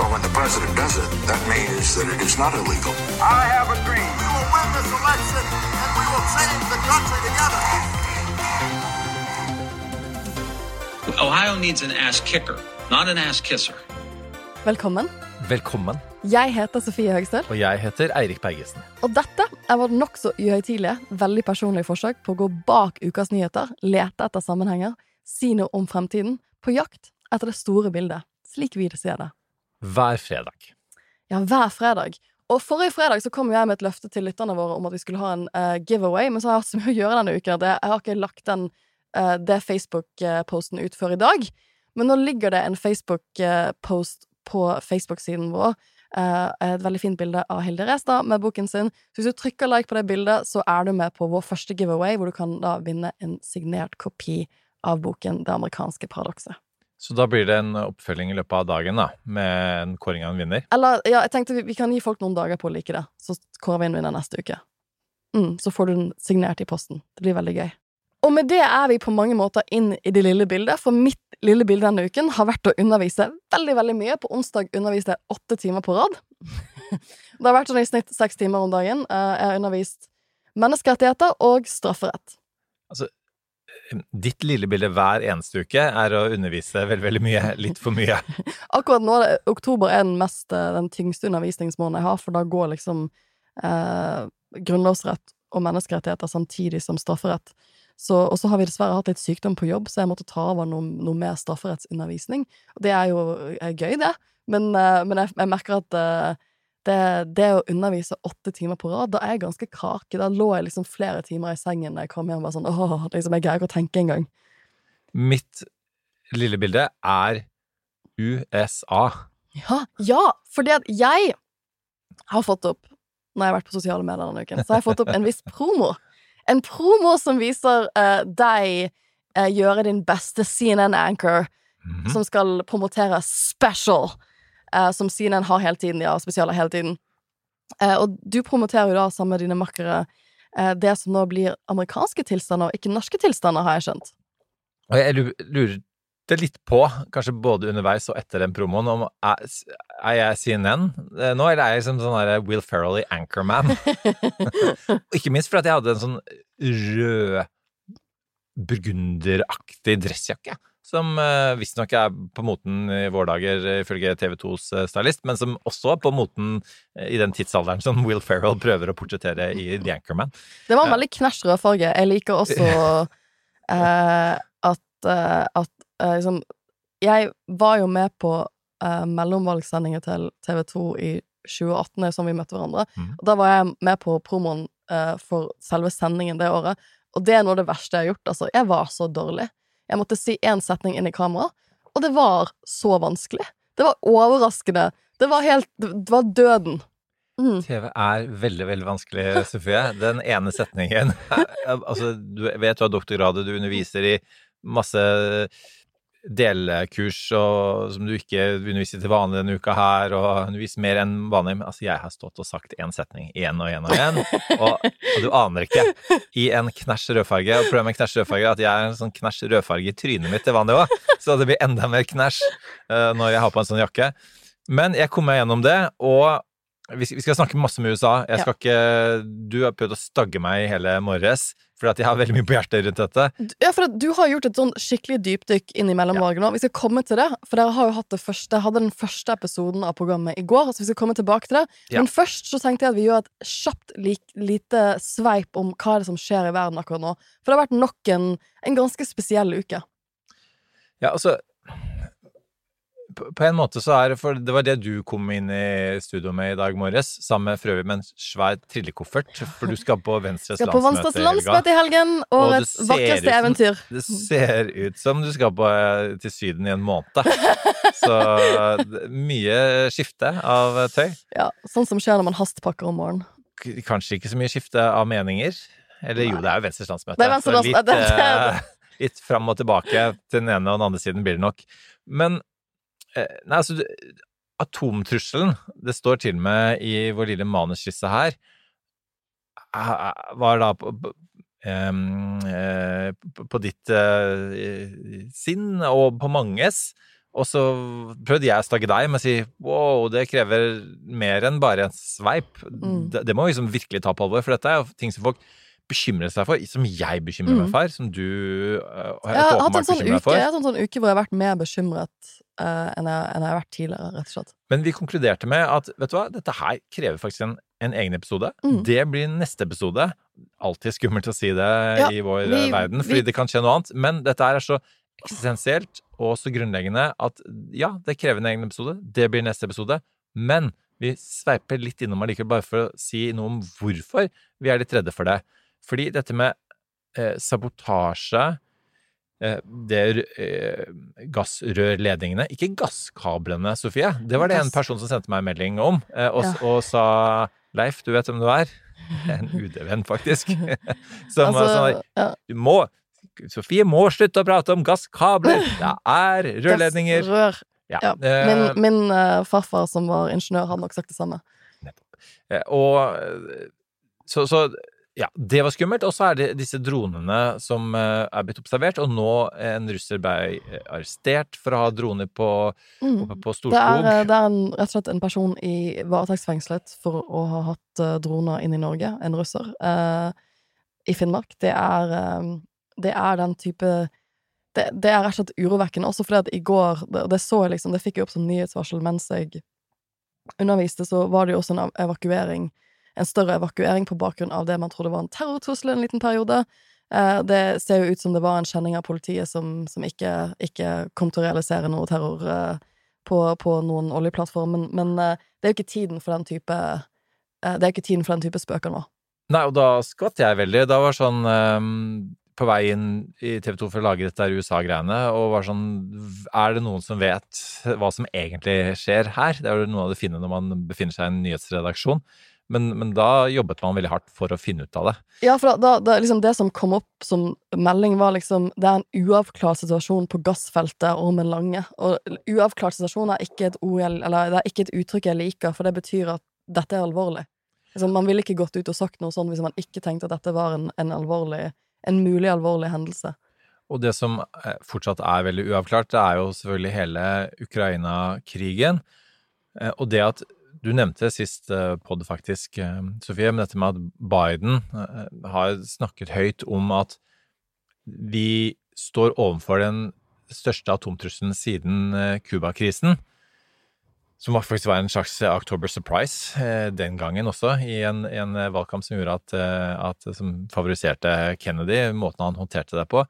But when the president does it, that means that it is not illegal. I have a dream. We will win this election and we will change the country together. Ohio needs an ass kicker, not an ass kisser. Velkommen. Velkommen. Jeg heter Sofie Høgstøl, Og jeg heter Eirik Bergesen. og dette er vårt nokså uhøytidelige, veldig personlige forsøk på å gå bak ukas nyheter, lete etter sammenhenger, si noe om fremtiden, på jakt etter det store bildet, slik vi ser det. Hver fredag. Ja, hver fredag. Og forrige fredag så kom jeg med et løfte til lytterne våre om at vi skulle ha en uh, giveaway, men så har jeg hatt så mye å gjøre denne uken at jeg, har ikke lagt den, uh, det Facebook-posten ut før i dag. Men nå ligger det en Facebook-post på Facebook-siden vår. eh, et veldig fint bilde av Hilde Restad med boken sin. Så hvis du trykker like på det bildet, så er du med på vår første giveaway, hvor du kan da vinne en signert kopi av boken Det amerikanske paradokset. Så da blir det en oppfølging i løpet av dagen, da, med en kåring av en vinner. Eller, ja, jeg tenkte vi, vi kan gi folk noen dager på å like det, så kårer vi en vinner neste uke. Mm, så får du den signert i posten. Det blir veldig gøy. Og med det er vi på mange måter inn i det lille bildet, for mitt lille bilde denne uken har vært å undervise veldig, veldig mye. På onsdag underviste jeg åtte timer på rad. det har vært sånn i snitt seks timer om dagen. Eh, Jeg har undervist menneskerettigheter og strafferett. Ditt lille bilde hver eneste uke er å undervise veldig, veldig mye. Litt for mye. Akkurat nå, er oktober er den mest, eh, den tyngste undervisningsmåneden jeg har, for da går liksom eh, grunnlovsrett og menneskerettigheter samtidig som strafferett. Og så har vi dessverre hatt litt sykdom på jobb, så jeg måtte ta over noe, noe mer strafferettsundervisning. Det er jo er gøy, det, men, eh, men jeg, jeg merker at eh, det, det å undervise åtte timer på rad, da er jeg ganske krake. Da lå jeg liksom flere timer i sengen da jeg kom hjem og var sånn åh, liksom, jeg greier ikke å tenke engang. Mitt lille bilde er USA. Ja, ja, fordi at jeg har fått opp, når jeg har vært på sosiale medier denne uken, så har jeg fått opp en viss promo. En promo som viser uh, deg uh, gjøre din beste CNN-anchor, Mhm. som skal promotere special, eh, som CNN har hele tiden, ja, spesialer hele tiden. Eh, og du promoterer jo da sammen med dine makkere eh, det som nå blir amerikanske tilstander, og ikke norske tilstander, har jeg skjønt. Og jeg lurte litt på, kanskje både underveis og etter den promoen, om er, er jeg CNN eh, nå, eller er jeg liksom sånn der Will Ferrell i Anchorman? Ikke minst fordi jeg hadde en sånn rød burgunderaktig dressjakke. Som uh, visstnok er på moten i våre dager, eh, ifølge TV 2s eh, stylist, men som også er på moten i den tidsalderen som Will Ferrell prøver å portrettere i The Anchorman. Det var en veldig knæsj rødfarge. Jeg liker også uh, at, uh, at uh, liksom Jeg var jo med på mellomvalgssendinger til TV 2 i 2018, som vi møtte hverandre. Mm. Og da var jeg med på promoen for selve sendingen det året. Og det er noe av det verste jeg har gjort. Altså, jeg var så dårlig. Jeg måtte si én setning inn i kamera, og det var så vanskelig. Det var overraskende. Det var helt Det var døden. Mm. TV er veldig, veldig vanskelig, Sofie. Den ene setningen Altså, du vet du har doktorgrad, du underviser i masse delkurs og, som du ikke underviser til vanlig denne uka her, og underviser mer enn vanlig. Men altså, jeg har stått og sagt én setning igjen og igjen og igjen, og, og du aner ikke. I en knæsj rødfarge. Og problemet med knæsj rødfarge er at jeg er en sånn knæsj rødfarge i trynet mitt til vanlig òg, så det blir enda mer knæsj uh, når jeg har på en sånn jakke. Men jeg kom meg gjennom det, og vi skal, snakke masse med USA. Jeg skal ikke Du har prøvd å stagge meg i hele morges, at jeg har veldig mye på hjertet rundt dette. Ja, for du har gjort et sånn skikkelig dypdykk inn i mellomvalget nå. Vi skal komme til det, for dere har jo hatt det første Jeg hadde den første episoden av programmet i går, så vi skal komme tilbake til det. Ja. Men først så tenkte jeg at vi gjør et kjapt lite sveip om hva er det som skjer i verden akkurat nå. For det har vært nok en, en ganske spesiell uke. Ja, altså på, en måte så er det For det var det du kom inn i studio med i dag morges, sammen med for øvrig med en svær trillekoffert, for du skal på Venstres Skal på landsmøte, landsmøte i helgen. Årets vakreste eventyr. som-. Det ser ut som du skal på, eh, til Syden i en måned. Så mye skifte av tøy. Ja, sånn som skjer når man hastpakker om morgenen. kanskje ikke så mye skifte av meninger. Eller jo, det er jo Venstres landsmøte. Det er Venstres så litt, landsmøte, er eh, litt fram og tilbake til den ene og den andre siden blir det nok. Men nei, altså Atomtrusselen, det står til og med i vår lille manusskisse her, eh, var da på, på, eh, ditt eh, sinn og på manges. Og så prøvde jeg å stagge deg med å si wow, det krever mer enn bare en sveip. Mm. Det, det må vi liksom virkelig ta på alvor, for dette er jo ting som folk bekymrer seg for, som jeg bekymrer meg Mm. for, som du uh, Jeg har hatt en sånn uke, for. jeg har hatt en sånn uke hvor jeg har vært mer bekymret uh, enn, jeg, enn jeg har vært tidligere, rett og slett. Men vi konkluderte med at vet du hva, dette her krever faktisk en, en egen episode. Mm. Det blir neste episode. Alltid skummelt å si det Ja, i vår vi- eh, verden, fordi vi- det kan skje noe annet. Men dette her er så eksistensielt og så grunnleggende at ja, det krever en egen episode. Det blir neste episode. Men vi sveiper litt innom allikevel, bare for å si noe om hvorfor vi er litt redde for det. Fordi dette med eh, sabotasje eh, det eh, gassrørledningene, ikke gasskablene, Sofie. Det var det en person som sendte meg en melding om, eh, og, Ja. og sa Leif, du vet hvem du er? En UD-venn, faktisk. Som, Altså, som ja. du må Sofie må slutte å prate om gasskabler! Det er rørledninger. Gassrør. Ja. Ja. Min, min farfar som var ingeniør, hadde nok sagt det samme. Og så, så ja, det var skummelt. Og så er det disse dronene som eh, er blitt observert, og nå en russer ble eh, arrestert for å ha droner på, Mm. på Storskog. Det er, eh, det er en, rett og slett en person i varetektsfengslet for å ha hatt droner inn i Norge, en russer, eh, i Finnmark. Det er, det er den type det, det er rett og slett urovekkende, også fordi at i går Det, det så jeg liksom, det fikk jeg opp som nyhetsvarsel mens jeg underviste, så var det jo også en ev- evakuering, en større evakuering på bakgrunn av det man trodde var en terrortrussel en liten periode. Eh, det ser jo ut som det var en kjenning av politiet som, som ikke, ikke kom til å realisere noe terror eh, på, på noen oljeplattform, men, men eh, det er jo ikke tiden for den type Det er ikke tiden for den type spøker nå. Nei, og da skvatt jeg veldig. Da var sånn um på vei inn i TV 2 for å lage dette USA-greiene, og var sånn Er det noen som vet hva som egentlig skjer her? Det er jo noe av det fine når man befinner seg i en nyhetsredaksjon. Men, men da jobbet man veldig hardt for å finne ut av det. Ja, for da, da, liksom det som kom opp som melding, var liksom Det er en uavklart situasjon på gassfeltet Ormen Lange. Og uavklart situasjon er ikke ord Eller det er ikke et uttrykk jeg liker, for det betyr at dette er alvorlig. Liksom, man ville ikke gått ut og sagt noe sånn hvis man ikke tenkte at dette var en, en alvorlig En mulig alvorlig hendelse. Og det som eh, fortsatt er veldig uavklart, det er jo selvfølgelig hele Ukraina-krigen. Eh, Og det at du nevnte sist pod, podd faktisk, eh, Sofie, men dette med at Biden eh, har snakket høyt om at vi står overfor den største atomtrusselen siden eh, Cuba-krisen. Som faktisk var en slags eh, October surprise eh, den gangen også, i en, en eh, valgkamp som gjorde at, eh, at Som favoriserte Kennedy, måten han håndterte det på.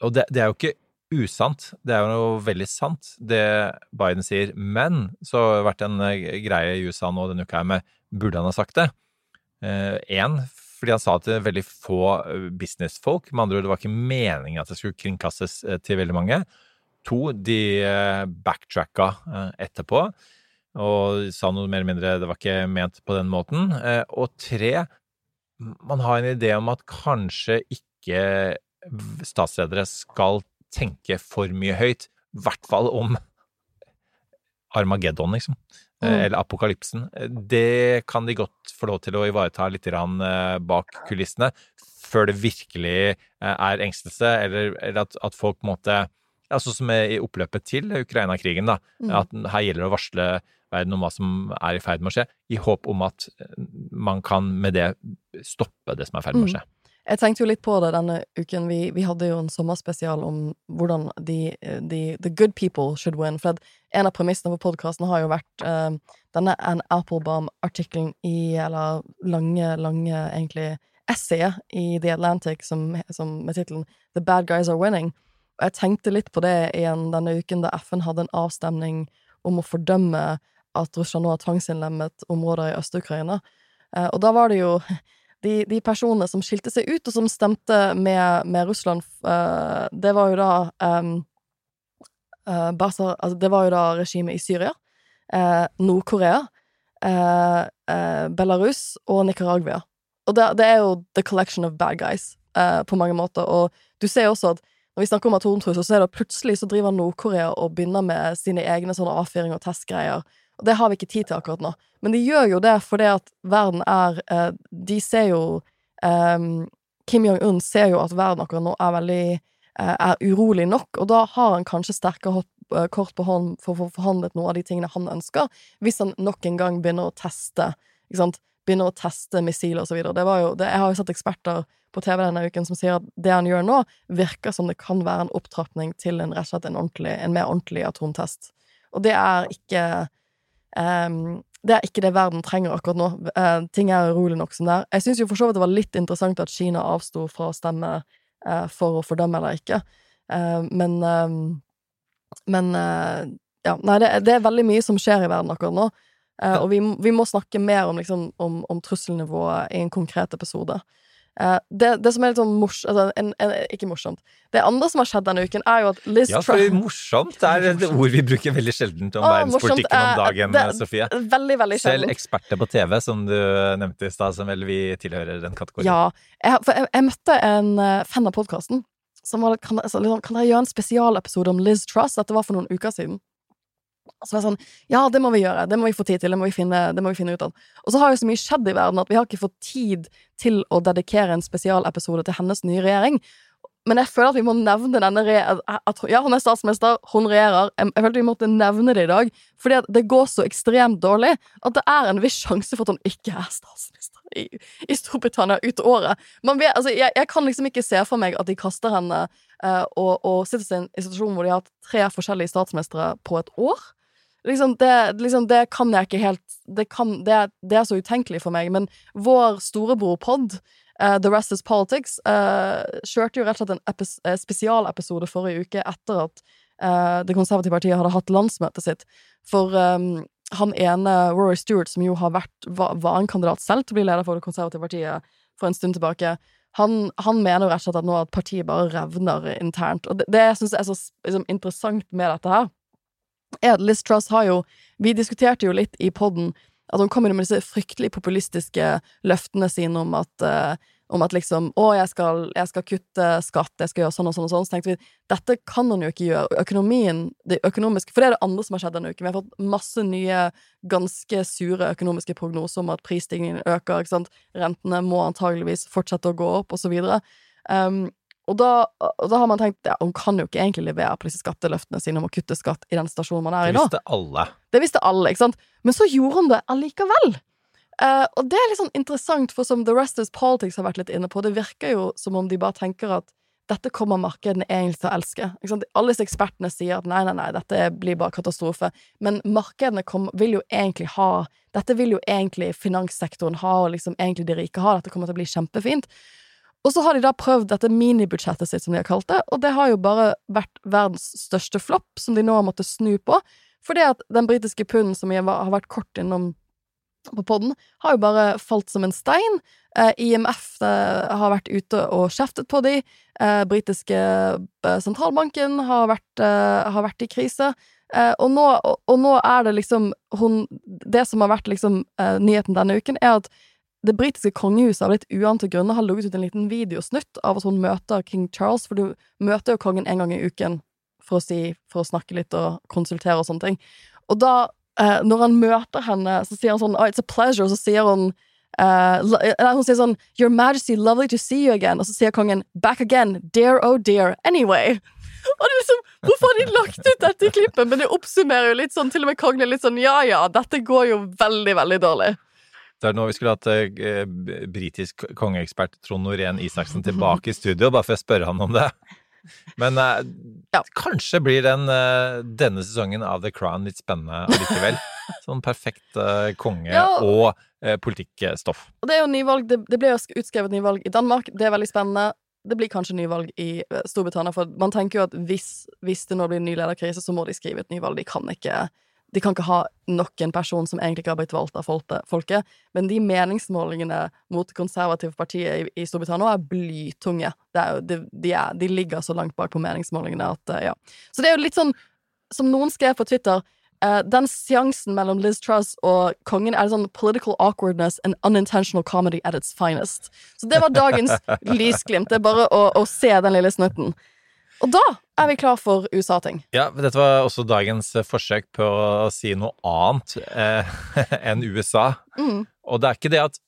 Og det, det er jo ikke usant, det er jo noe veldig sant, det Biden sier. Men så har det vært en eh, greie i USA nå denne uka her med burde han ha sagt det? Én, fordi han sa til veldig få eh, businessfolk. Med andre ord, det var ikke meningen at det skulle kringkastes eh, til veldig mange. To, de eh, backtracka eh, etterpå og sa noe mer eller mindre det var ikke ment på den måten. Eh, Og tre, man har en idé om at kanskje ikke statsledere skal tenke for mye høyt, i hvert fall om Armageddon, liksom. Eh, Mm. Eller apokalypsen. Det kan de godt få lov til å ivareta litt eh, bak kulissene, før det virkelig eh, er engstelse, eller, eller at, at folk måte ja, Sånn som i oppløpet til Ukraina-krigen, da. Mm. At her gjelder det å varsle verden om hva som er i ferd med å skje, i håp om at man kan med det stoppe det som er i ferd med å Mm. Jeg tenkte jo litt på det denne uken. Vi, vi hadde jo en sommerspesial om hvordan de, de The good people should win. For en av premissene for podkasten har jo vært uh, denne Ann Applebaum-artikkelen i Eller lange, lange, egentlig essayet i The Atlantic som, som med tittelen The Bad Guys Are Winning. Og jeg tenkte litt på det igjen denne uken da FN hadde en avstemning om å fordømme at Russland nå har tvangsinnlemmet områder i Øst-Ukraina. Uh, og da var det jo de, de personene som skilte seg ut, og som stemte med, med Russland, uh, det var jo da um, uh, Basar, altså Det var jo da regimet i Syria, uh, Nord-Korea, eh, eh, Belarus og Nicaragua. Og det, det er jo the collection of bad guys, eh, på mange måter. Og du ser også at når vi snakker om atomtrusler, så er det plutselig så driver Nord-Korea og begynner med sine egne sånne avfyring og testgreier. Og det har vi ikke tid til akkurat nå. Men de gjør jo det fordi at verden er eh, De ser jo eh, Kim Jong-un ser jo at verden akkurat nå er veldig eh, er urolig nok, og da har han kanskje sterkere eh, kort på hånd for å få forhandlet noe av de tingene han ønsker, hvis han nok en gang begynner å teste ikke sant? Begynner å teste missiler videre. Det var jeg har jo sett eksperter på TV denne uken som sier at det han gjør nå, virker som det kan være en opptrapping til en, rett og slett en, en mer ordentlig atomtest. Og det er ikke ehm, det er ikke det verden trenger akkurat nå. Uh, ting er urolig nok som det er. Jeg syns jo for så vidt det var litt interessant at Kina avsto fra å stemme uh, for å fordømme eller ikke. uh, men Men eh, ja, nei, det, det er veldig mye som skjer i verden akkurat nå. Eh, og vi, vi må snakke mer om, liksom, om, om trusselnivået i en konkret episode. Eh, det, det som er litt sånn mors... Altså, en, en, ikke morsomt. Det andre som har skjedd denne uken, er jo at Liz Ja, for morsomt er et ord vi bruker veldig sjeldent om ah, verdenspolitikken om dagen, det- Sofie. Veldig, veldig Selv eksperter på TV, som du nevnte i stad, som vel vi tilhører den kategorien. Ja. Jeg, for jeg, jeg møtte en eh, fan av podkasten som var litt kan, altså, liksom, kan dere gjøre en spesialepisode om Liz Truss? Dette var for noen uker siden. Så var jeg sånn Ja, det må vi gjøre. Det må vi få tid til. Det må vi finne, må vi finne ut av. Og så har jo så mye skjedd i verden at vi har ikke fått tid til å dedikere en spesialepisode til hennes nye regjering. Men jeg føler at vi må nevne denne re at, Ja, hun er statsminister, hun regjerer. Jeg, jeg følte vi måtte nevne det i dag. Fordi det går så ekstremt dårlig at det er en viss sjanse for at hun ikke er statsminister i, i Storbritannia ut året. Vet, altså, jeg, jeg kan liksom ikke se for meg at de kaster henne eh, og, og sitter i en situasjon hvor de har hatt tre forskjellige statsministre på et år. Liksom det, liksom, det kan jeg ikke helt det, kan, det, det er så utenkelig for meg. Men vår storebror-pod, uh, The Rest Is Politics, uh, kjørte jo rett og slett en eh, spesialepisode forrige uke etter at uh, Det konservative partiet hadde hatt landsmøtet sitt. For um, han ene, Rory Stewart, som jo har vært, var, var en kandidat selv til å bli leder for Det konservative partiet for en stund tilbake, han, han mener jo rett og slett at nå at partiet bare revner internt. Og det, det jeg er så liksom, interessant med dette her, er at Liz Truss har jo Vi diskuterte jo litt i poden at hun kommer med disse fryktelig populistiske løftene sine om at uh, om at liksom Å, jeg skal, jeg skal kutte skatt, jeg skal gjøre sånn og sånn og sånn. Så tenkte vi dette kan hun jo ikke gjøre. Økonomien, det økonomiske For det er det andre som har skjedd denne uken. Vi har fått masse nye, ganske sure økonomiske prognoser om at prisstigningen øker. ikke sant? Rentene må antageligvis fortsette å gå opp, og så videre. Um, og da, og da har man tenkt ja, hun kan jo ikke egentlig levere på disse skatteløftene sine om å kutte skatt i den stasjonen man er i nå. Det visste alle. Det visste alle, ikke sant? Men så gjorde hun det allikevel. Eh, og det er litt sånn interessant, for som The Rest is Politics har vært litt inne på, det virker jo som om de bare tenker at dette kommer markedene egentlig til å elske. Alle disse ekspertene sier at nei, nei, nei, dette blir bare katastrofe. Men markedene kom, vil jo egentlig ha Dette vil jo egentlig finanssektoren ha, og liksom egentlig de rike ha. Dette kommer til å bli kjempefint. Og så har de da prøvd dette minibudsjettet sitt, som de har kalt det, og det har jo bare vært verdens største flopp, som de nå har måttet snu på. Fordi at den britiske punden, som jeg har vært kort innom på podden, har jo bare falt som en stein. Eh, IMF eh, har vært ute og kjeftet på de. Eh, britiske eh, sentralbanken har vært, eh, har vært i krise. Eh, og, nå, og, og nå er det liksom hun Det som har vært liksom nyheten denne uken, er at det britiske kongehuset av litt uante grunner har logget ut en liten videosnutt av at hun møter king Charles, for du møter jo kongen en gang i uken for å, si, for å snakke litt og konsultere og sånne ting. Og da, eh, når han møter henne, så sier han sånn oh, 'It's a pleasure', og så sier hun eh, hun sier sånn 'Your Majesty, lovely to see you again', og så sier kongen 'Back again, dear oh dear, anyway'. Og det er liksom, Hvorfor har de lagt ut dette i klippet? Men det oppsummerer jo litt sånn, til og med kongen er litt sånn ja ja, dette går jo veldig, veldig dårlig. Det er nå vi skulle hatt eh, britisk kongeekspert Trond Norén Isaksen tilbake i studio, bare for å spørre han om det. Men eh, Ja. kanskje blir den, eh, denne sesongen av The Crown litt spennende allikevel. Sånn perfekt eh, konge- Ja. og eh, politikkstoff. Og det er jo nyvalg, det, det ble jo utskrevet nyvalg i Danmark, det er veldig spennende. Det blir kanskje nyvalg i eh, Storbritannia, for man tenker jo at hvis, hvis det nå blir ny lederkrise, så må de skrive et nyvalg. De kan ikke de kan ikke ha nok en person som egentlig ikke har blitt valgt av folket- folket. Men de meningsmålingene mot det konservative partiet i, i Storbritannia er blytunge. Det er jo, de, de, er, de ligger så langt bak på meningsmålingene at eh, ja. Så det er jo litt sånn, som noen skrev på Twitter uh, den seansen mellom Liz Truss og kongen er sånn political awkwardness and unintentional comedy at its finest. Så det var dagens lysglimt. Det er bare å, å se den lille snutten. Og da er vi klar for USA-ting. Ja, dette var også dagens eh, forsøk på å si noe annet eh, enn USA. Mm. Og det er ikke det at,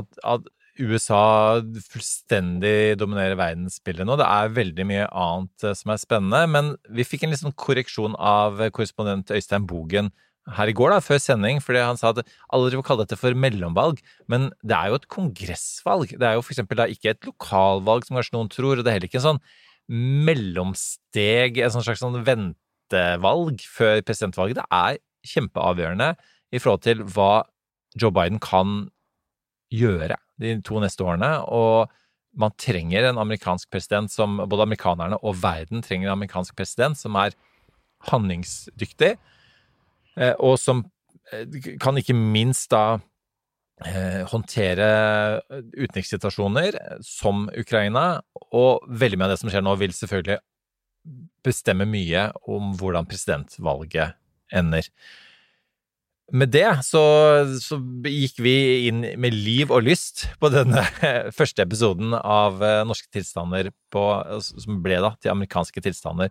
at, at USA fullstendig dominerer verdensbildet nå. Det er veldig mye annet eh, som er spennende. Men vi fikk en liksom korreksjon av korrespondent Øystein Bogen her i går, da, før sending, fordi han sa at alle driver og kaller dette for mellomvalg, men det er jo et kongressvalg. Det er jo for eksempel da ikke et lokalvalg, som kanskje noen tror, og det er heller ikke en sånn mellomsteg, en sånn slags sånn ventevalg før presidentvalget. Det er kjempeavgjørende i forhold til hva Joe Biden kan gjøre de to neste årene. Og man trenger en amerikansk president som Både amerikanerne og verden trenger en amerikansk president som er handlingsdyktig, eh, og som eh, kan ikke minst da eh, håndtere utenrikssituasjoner som Ukraina. Og veldig mye av det som skjer nå, vil selvfølgelig bestemme mye om hvordan presidentvalget ender. Med det så, så, gikk vi inn med liv og lyst på denne første episoden av eh, Norske tilstander på, som ble da til amerikanske tilstander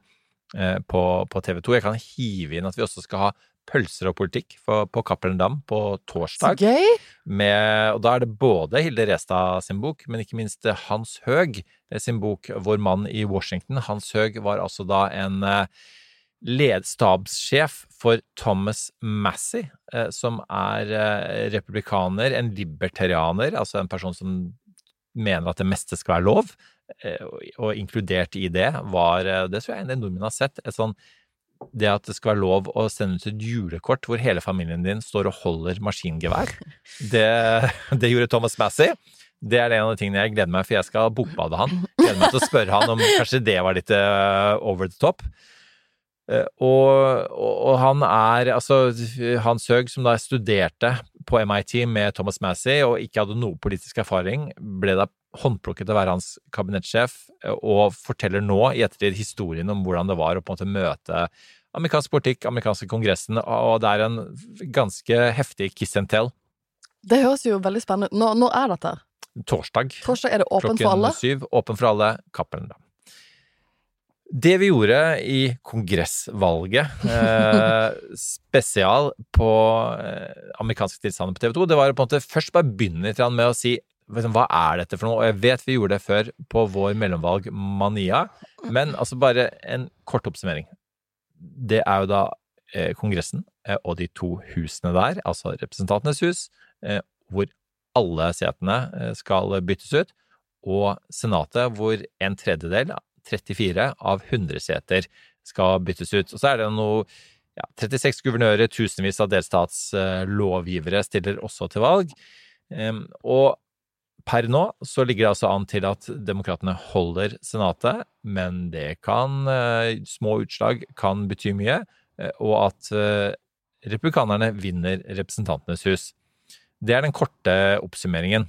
eh, på, på TV 2. Jeg kan hive inn at vi også skal ha pølser og politikk på, på Cappelen Dam på torsdag. Med, og da er det både Hilde Restad sin bok, men ikke minst Hans Høeg sin bok Vår mann i Washington. Hans Høeg var altså da en ledstabssjef for Thomas Massey, som er republikaner, en libertarianer, altså en person som mener at det meste skal være lov, og inkludert i det var Det tror jeg en del nordmenn har sett. et sånn det at det skal være lov å sende ut et julekort hvor hele familien din står og holder maskingevær. Det, det gjorde Thomas Massey. Det er en av de tingene jeg gleder meg for jeg skal bokbade han. Gleder meg til å spørre han om kanskje det var litt over the top. Og, og, og, han er altså Hans Høeg, som da studerte på MIT med Thomas Massey og ikke hadde noe politisk erfaring, ble da håndplukket til å være hans kabinettsjef, og forteller nå i ettertid historien om hvordan det var å på en måte møte amerikansk politikk, amerikanske kongressen, og det er en ganske heftig kiss and tell. Det høres jo veldig spennende ut. Når, når er dette? Torsdag. Torsdag er det åpen for alle? Klokken syv. Åpen for alle. Cappelen Dam. Det vi gjorde i kongressvalget, eh, spesial på eh, amerikanske tilstander på TV 2, det var på en måte først bare begynne litt med å si liksom, hva er dette for noe? Og jeg vet vi gjorde det før på vår mellomvalg Mania, men altså bare en kort oppsummering. Det er jo da eh, Kongressen eh, og de to husene der, altså Representantenes hus, eh, hvor alle setene eh, skal byttes ut, og Senatet, hvor en tredjedel 34 av 100 seter skal byttes ut. Og så er det noe ja, 36 guvernører, tusenvis av delstatslovgivere stiller også til valg. Og per nå så ligger det altså an til at demokratene holder Senatet, men det kan Små utslag kan bety mye, og at republikanerne vinner Representantenes hus. Det er den korte oppsummeringen.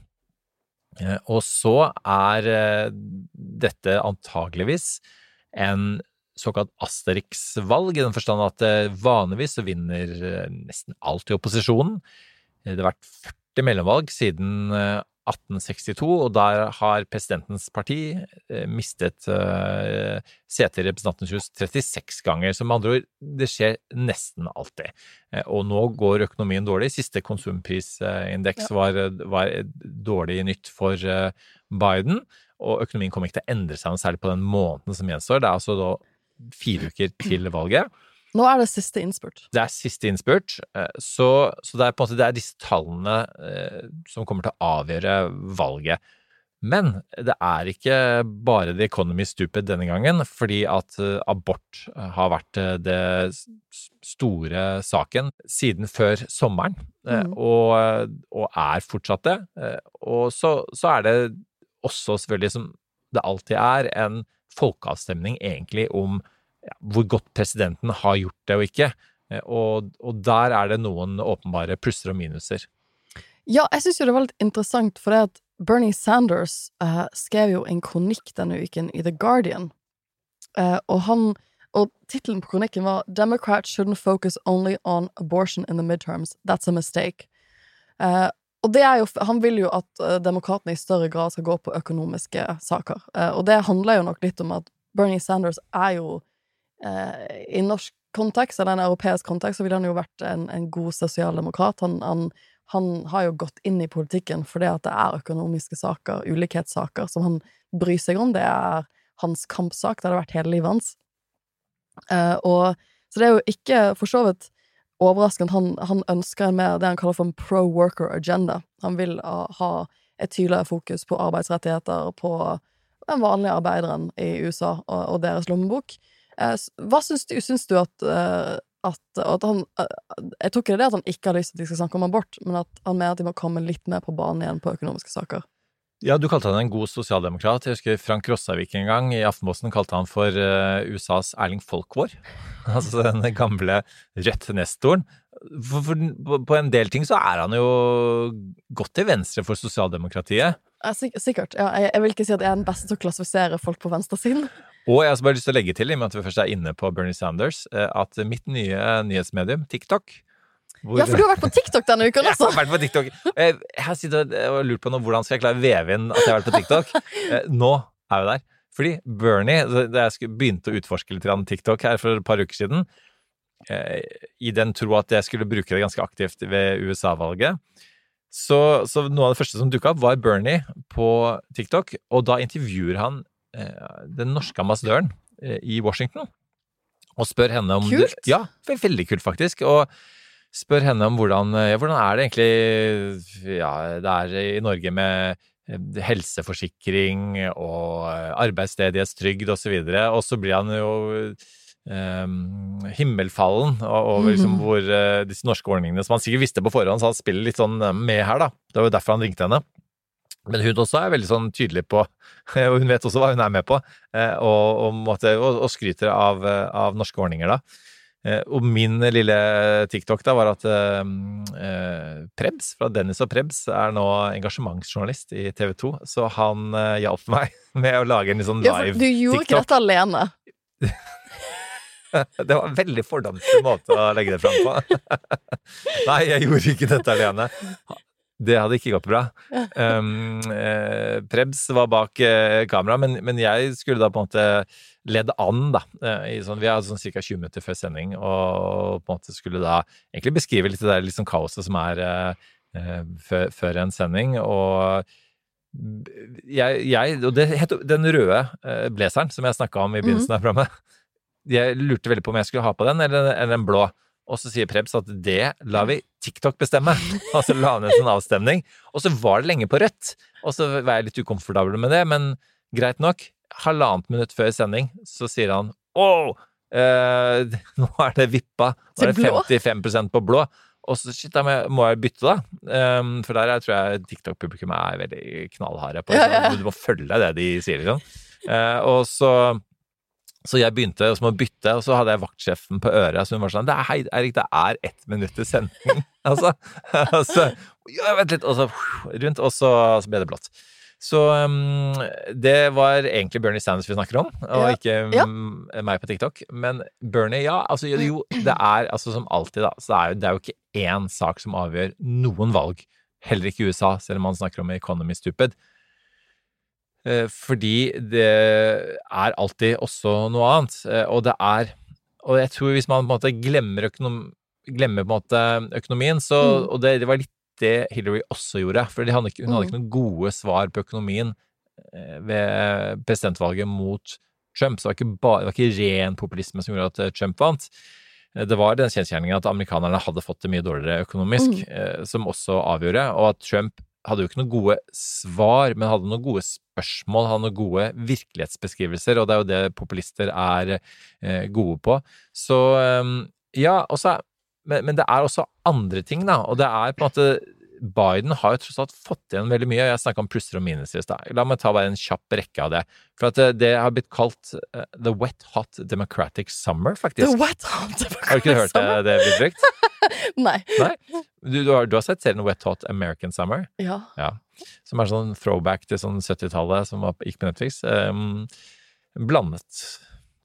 Og så er dette antageligvis en såkalt Asterix-valg, i den forstand at vanligvis så vinner nesten alltid opposisjonen. Det har vært 40 mellomvalg siden 1862, og der har presidentens parti mistet seter i Representantens hus 36 ganger. Så med andre ord, det skjer nesten alltid. Og nå går økonomien dårlig. Siste konsumprisindeks var, var dårlig nytt for Biden, og økonomien kommer ikke til å endre seg noe særlig på den måneden som gjenstår. Det er altså da fire uker til valget. Nå er det siste innspurt. Det er siste innspurt, så, så, det er på en måte det er disse tallene eh, som kommer til å avgjøre valget. Men det er ikke bare The Economy stupid denne gangen, fordi at abort har vært det store saken siden før sommeren, mm. og, og, er fortsatt det. Og så, så er det også selvfølgelig, som det alltid er, en folkeavstemning egentlig om ja, hvor godt presidenten har gjort det og ikke. Og, og der er det noen åpenbare plusser og minuser. Ja, jeg syns jo det var litt interessant, for det at Bernie Sanders eh, skrev jo en kronikk denne uken i The Guardian, eh, og han Og tittelen på kronikken var 'Democrats shouldn't focus only on abortion in the midterms. That's a mistake'. Eh, og det er jo, Han vil jo at uh, demokratene i større grad skal gå på økonomiske saker. Eh, og det handler jo nok litt om at Bernie Sanders er jo eh, I norsk kontekst, eller en europeisk kontekst, så ville han jo vært en, en god sosialdemokrat. Han, han, han har jo gått inn i politikken fordi at det er økonomiske saker, ulikhetssaker, som han bryr seg om. Det er hans kampsak. Det har vært hele livet hans. Eh, og, så det er jo ikke for så vidt overraskende. Han, han ønsker en mer det han kaller for en pro-worker agenda. Han vil ha et tydeligere fokus på arbeidsrettigheter, på den vanlige arbeideren i USA og, og deres lommebok. Eh, hva syns du, syns du at, eh, at, at han eh, Jeg tror ikke det er det at han ikke har lyst til at de skal snakke om abort, men at han mener at de må komme litt mer på banen igjen på økonomiske saker. Ja, du kalte han en god sosialdemokrat. Jeg husker Frank Rossavik en gang i Aftenposten kalte han for USAs Erling Folkvår. altså den gamle Rødt-nestoren. For, på- en del ting så er han jo godt til venstre for sosialdemokratiet. Sikkert. Ja, jeg, jeg vil ikke si at jeg er den beste til å klassifisere folk på venstresiden. Og jeg har bare lyst til å legge til, i og med at vi først er inne på Bernie Sanders, eh, at mitt nye nyhetsmedium, TikTok hvor- Ja, for du har vært på TikTok denne uken Jeg har vært på TikTok. Jeg sitter har sittet og lurt på nå, hvordan skal jeg klare å veve inn at jeg har vært på TikTok. Eh, Nå er jeg der. Fordi Bernie, da jeg begynte å utforske litt TikTok her for et par uker siden, eh, i den tro at jeg skulle bruke det ganske aktivt ved USA-valget, så, så noe av det første som dukka opp, var Bernie på TikTok, og da intervjuer han eh, den norske ambassadøren eh, i Washington, og spør henne om Kult! Det, ja, veldig kult, faktisk. Og spør henne om hvordan, ja, hvordan er det egentlig ja, det er i Norge med eh, helseforsikring og eh, arbeidsledighetstrygd osv. Og, så og så blir han jo um, himmelfallen over liksom Mhm. hvor uh, disse norske ordningene, som han sikkert visste på forhånd, så han spiller litt sånn eh, med her, da. Det var jo derfor han ringte henne. Men hun også er veldig sånn tydelig på, og hun vet også hva hun er med på, eh, og, og, og, skryter av, eh, av norske ordninger, da. Eh, Og min lille TikTok da var at eh, Prebz, fra Dennis og Prebz, er nå engasjementsjournalist i TV 2, så han hjalp meg med å lage en litt sånn Ja, for du gjorde ikke dette alene. Det var en veldig fordomsfull måte å legge det fram på. Nei, jeg gjorde ikke dette alene. Det hadde ikke gått bra. Um, eh, Prebz var bak eh, kamera, men, men jeg skulle da på en måte lede an, da. eh, I sånn, vi hadde sånn ca. 20 minutter før sending, og på en måte skulle da egentlig beskrive litt det der sånn kaoset som er eh, eh, før, før en sending. Og jeg, jeg og det het Den røde eh, blazeren som jeg snakka om i begynnelsen av programmet, jeg lurte veldig på om jeg skulle ha på den, eller, eller en blå. Og så sier Prebz at det lar vi TikTok bestemme. Og så la han en sånn avstemning. Og så var det lenge på rødt. Og så var jeg litt ukomfortabel med det, men greit nok. Halvannet minutt før sending så sier han åh, eh, nå er det vippa. Nå er det 55% på blå. Og så shit, da må jeg- bytte, da. Um, for der jeg tror jeg TikTok-publikum er veldig knallharde på. det. ja, ja. Du må følge det de sier, liksom. Uh, og så så jeg begynte å bytte, og så hadde jeg vaktsjefen på øret. Så hun var sånn det er, Hei, Erik, det er ett minutt til sending. altså. Og så ja, Vent litt. Og så rundt, og så, så ble det blått. Så um, det var egentlig Bernie Sanders vi snakker om, og Ja. ikke Ja. um, meg på TikTok. Men Bernie, ja. Altså, jo, det er altså som alltid, da. Så det er, jo, det er jo ikke én sak som avgjør noen valg. Heller ikke i USA, selv om man snakker om Economy Stupid. Eh, Fordi det er alltid også noe annet. Eh, Og det er Og jeg tror hvis man på en måte glemmer, økonom, glemmer på en måte økonomien, så Mm. Og det, det var litt det Hillary også gjorde. For de hadde ikke, hun hadde Mm. ikke noen gode svar på økonomien eh, ved presidentvalget mot Trump. Så det var ikke, bare, det var ikke ren populisme som gjorde at Trump vant. Det var den kjensgjerningen at amerikanerne hadde fått det mye dårligere økonomisk, mm. som også avgjorde, og at Trump hadde jo ikke noen gode svar, men hadde noen gode spørsmål, hadde noen gode virkelighetsbeskrivelser, og det er jo det populister er eh, gode på. Så eh, ja, også, men, men det er også andre ting, da, og det er på en måte Biden har jo tross alt fått igjen veldig mye. Jeg snakka om plusser og minuser i stad. La meg ta bare en kjapp rekke av det. For at eh, det har blitt kalt uh, the wet hot democratic summer, faktisk. The wet hot Har du ikke hørt det, det blitt brukt? Nei. Nei? Du, du, har, du har sett serien Wet Hot American Summer? Ja. Ja. Som er sånn throwback til sånn 70-tallet som var, gikk på Netflix. Um, blandet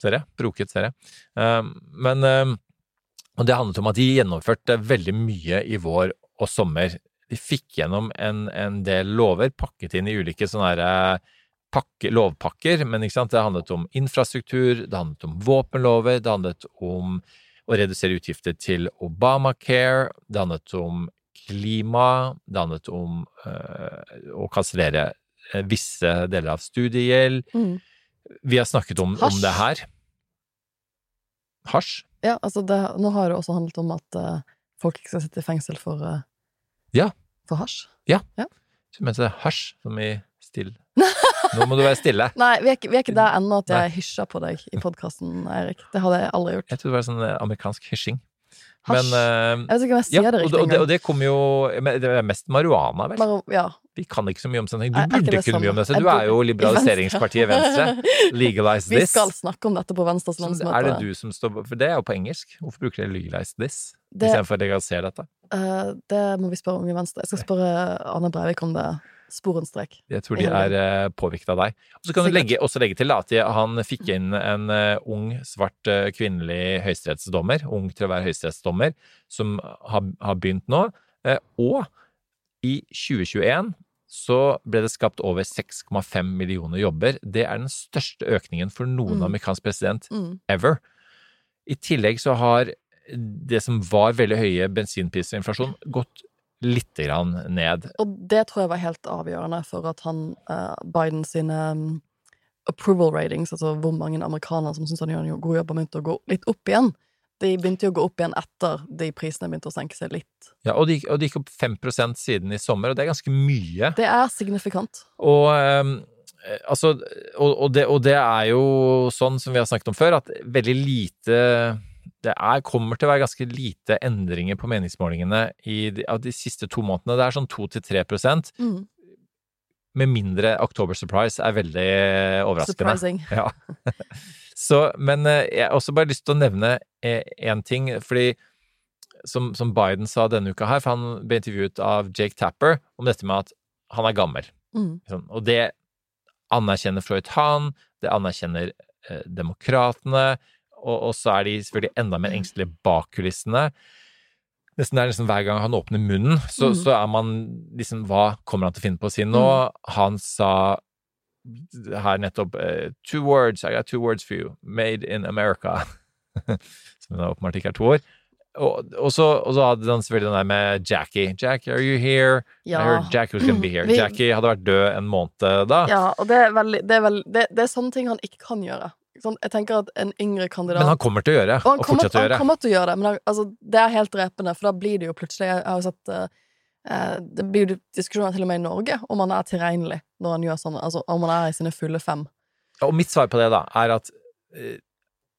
serie. Broket serie. Um, men um, det handlet om at de gjennomførte veldig mye i vår og sommer. De fikk gjennom en, en del lover, pakket inn i ulike sånne her, eh, pakke, lovpakker, men det handlet om infrastruktur, det handlet om våpenlover, det handlet om å redusere utgifter til Obamacare, det handlet om klima, det handlet om øh, å kansellere eh, visse deler av studiegjeld. Mm. Vi har snakket om, om det her. Hasj? Ja, altså det, nå har det også handlet om at uh, folk ikke skal sitte i fengsel for, uh, Ja. for hasj. Du mente hasj, som i still? Nå må du være stille. Nei, vi er ikke, vi er ikke der ennå at jeg hysja på deg i podkasten, Eirik. Det hadde jeg aldri gjort. Jeg trodde det var sånn eh, amerikansk hysjing. Men eh, Jeg vet ikke om jeg sier ja, det riktig og, det, og det kom jo Det er mest marihuana, vel? Bare- Ja. Vi kan ikke så mye om sånne ting. Du ikke burde det kunne mye om dette. Du er jo liberaliseringspartiet Venstre. Legalize this. Vi skal snakke om dette på Venstres landsmøte. er det du som står For det er jo på engelsk. Hvorfor bruker dere legalize this istedenfor legalisere dette? Uh, det må vi spørre i Venstre. Jeg skal spørre Anne Breivik om det. Sporenstrek. Jeg tror de er uh, påvirket av deg. Og så kan du legge, også legge til at han fikk inn en eh, ung, svart eh, kvinnelig høyesterettsdommer, ung til å være høyesterettsdommer, som har, har begynt nå. Eh, og i 2021 så ble det skapt over 6,5 millioner jobber. Det er den største økningen for noen Mm. amerikansk president Mm. ever. I tillegg så har det som var veldig høye bensinpriser og inflasjon, gått lite grann ned. Og det tror jeg var helt avgjørende for at han, uh, Biden sine um, approval ratings, altså hvor mange amerikanere som syns han gjør en god jobb, begynte begynt å gå litt opp igjen. De begynte jo å gå opp igjen etter de prisene begynte å senke seg litt. Ja, og det gikk, gikk opp 5 siden i sommer, og det er ganske mye. Det er signifikant. Og, eh, altså, og, og, det, og det er jo sånn som vi har snakket om før, at veldig lite Det er, kommer til å være ganske lite endringer på meningsmålingene i de, av de siste to månedene. Det er sånn 2-3 Mm. med mindre October Surprise er veldig overraskende. Surprising. Ja. Så, men eh, jeg har også bare lyst til å nevne én ting, fordi som, som Biden sa denne uka her, for han ble intervjuet av Jake Tapper om dette med at han er gammel. Mm. Sånn, Og det anerkjenner Floyd Hahn, det anerkjenner eh, demokratene, og, og så er de selvfølgelig enda mer engstelige bak kulissene. Nesten det er liksom Hver gang han åpner munnen, så, mm. så er man liksom Hva kommer han til å finne på å si nå? Han sa her nettopp eh, Two words, I got two words for you. Made in America. Som da åpenbart ikke er to år. Og, og, så, og så hadde han selvfølgelig den der med Jackie. Jackie, are you here? Ja. I heard Jackie was gonna be here. Vi- Jackie hadde vært død en måned da. Ja, og det er, veldig, det, er veldig, det, det er sånne ting han ikke kan gjøre. Sånn, jeg tenker at en yngre kandidat Men han kommer til å gjøre, Og han og kommer, fortsette å han kommer til å gjøre det, men han, altså, det er helt drepende, for da blir det jo plutselig Jeg har jo sett eh, eh, Det blir jo diskusjoner til og med i Norge om han er tilregnelig når han gjør sånn, altså om han er i sine fulle fem. Og mitt svar på det da, er at eh,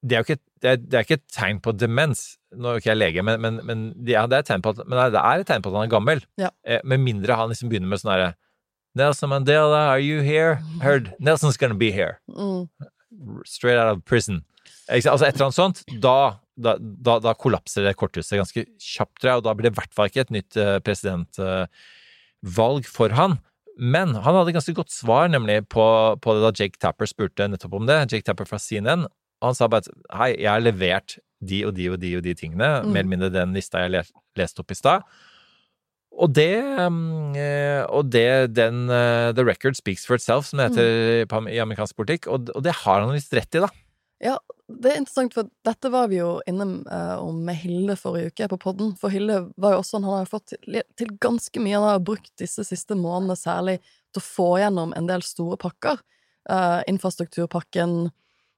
det er jo ikke, det er, det er ikke et tegn på demens. Nå er jo ikke jeg lege, men, men, men, det, er et tegn på at, men det er et tegn på at han er gammel. Ja. Eh, med mindre han liksom begynner med sånn herre Nelson Mandela, are you here? Heard Nelson's gonna be here. Mm. Straight out of prison. Altså et eller annet sånt. Da, da, da, da kollapser det korthuset ganske kjapt, og da blir det i hvert fall ikke et nytt eh, presidentvalg for han. Men han hadde ganske godt svar nemlig på, på det da Jake Tapper spurte nettopp om det. Jake Tapper fra CNN. Han sa bare at hei, jeg har levert de og de og de og de tingene, Mm. mer eller mindre den lista jeg leste opp i stad. Og det, mm, eh, og det den eh, The record speaks for itself, som det heter mm. i amerikansk politikk, og, og det har han visst rett i, da. Ja, det er interessant, for dette var vi jo inne eh, om med Hilde forrige uke på podden. For Hilde var jo også sånn, han har jo fått til, til ganske mye. Han har brukt disse siste månedene særlig til å få gjennom en del store pakker. Uh, infrastrukturpakken.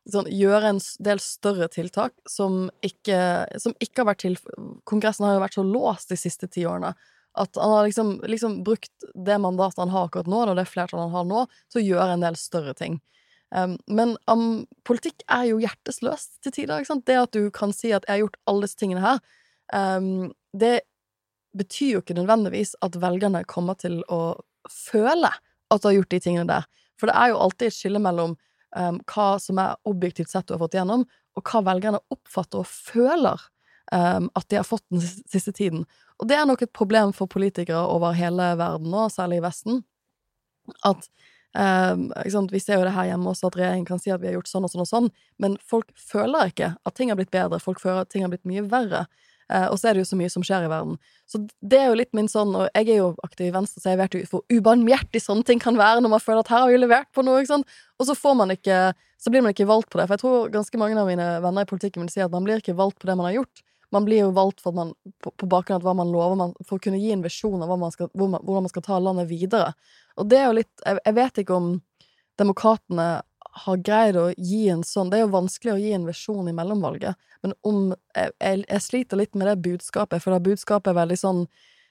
Sånn, gjøre en del større tiltak som ikke, som ikke har vært til Kongressen har jo vært så låst de siste ti årene. At han har liksom, liksom brukt det mandatet han har akkurat nå, og det flertallet han har nå, til å gjøre en del større ting. Um, men um, politikk er jo hjertesløst til tider. Ikke sant? Det at du kan si at 'jeg har gjort alle disse tingene her', um, det betyr jo ikke nødvendigvis at velgerne kommer til å føle at du har gjort de tingene der. For det er jo alltid et skille mellom um, hva som er objektivt sett du har fått igjennom, og hva velgerne oppfatter og føler um, at de har fått den siste, tiden. Og det er nok et problem for politikere over hele verden nå, særlig i Vesten, at Um? Vi ser jo det her hjemme også, at regjeringen kan si at vi har gjort sånn og sånn og sånn, men folk føler ikke at ting har blitt bedre, folk føler at ting har blitt mye verre. Uh, og så er det jo så mye som skjer i verden. Så det er jo litt min sånn, og jeg er jo aktiv i Venstre, så jeg vet jo hvor ubarmhjertig sånne ting kan være når man føler at her har vi levert på noe, ikke sant. Og så får man ikke Så blir man ikke valgt på det. For jeg tror ganske mange av mine venner i politikken vil si at man blir ikke valgt på det man har gjort. Man blir jo valgt for at man, på, på bakgrunn av hva man lover, man, for å kunne gi en visjon av man skal, hvor hvordan man skal ta landet videre. Og det er jo litt Jeg, jeg vet ikke om demokratene har greid å gi en sånn Det er jo vanskelig å gi en visjon i mellomvalget, men om jeg, jeg, jeg sliter litt med det budskapet, for det budskapet er veldig sånn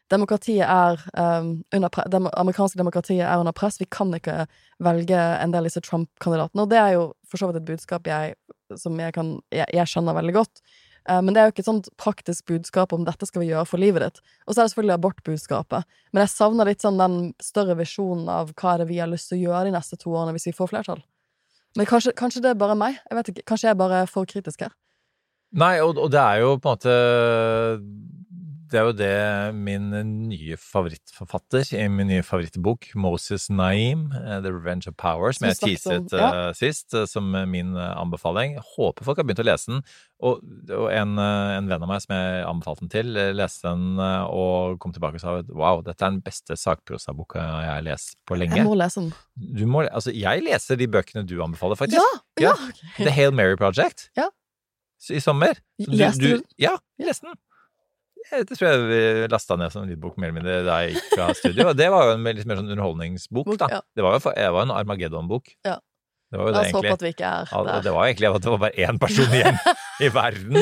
Demokratiet er um, under press, dem amerikanske demokratiet er under press. Vi kan ikke velge en del av disse Trump-kandidatene. Og det er jo for så vidt et budskap jeg, som jeg, kan, jeg skjønner veldig godt. Uh, men det er jo ikke et sånt praktisk budskap om dette skal vi gjøre for livet ditt. Og så er det selvfølgelig abortbudskapet. Men jeg savner litt sånn den større visjonen av hva er det vi har lyst til å gjøre de neste to årene hvis vi får flertall. Men kanskje, kanskje det er bare meg? Jeg vet ikke. Kanskje jeg er bare for kritisk her? Nei, og, og det er jo på en måte Det er jo det min nye favorittforfatter i min nye favorittbok, Moses Naim, eh, The Revenge of Power, som Som jeg snakket om- teaset ja. eh, sist, eh, som min anbefaling. Håper folk har begynt å lese den. Og, og en, en venn av meg som jeg anbefalte den til, leste den og kom tilbake og sa wow, dette er den beste sakprosaboka jeg har lest på lenge. Jeg må lese den. Du må, altså, jeg leser de bøkene du anbefaler, faktisk. Ja! ja. Ja. The Hail Mary Project. Ja. I sommer. Så Leste du den? Ja, jeg leste den. Det tror jeg vi lasta ned som en lydbok mer eller mindre da jeg gikk fra studio. Og det var jo en litt mer sånn underholdningsbok, da. ja. Det var jo for, jeg var en Armageddon-bok. Ja. Det var jo det, egentlig. at vi ikke er Ja, der. det var egentlig at det var bare én person igjen i verden.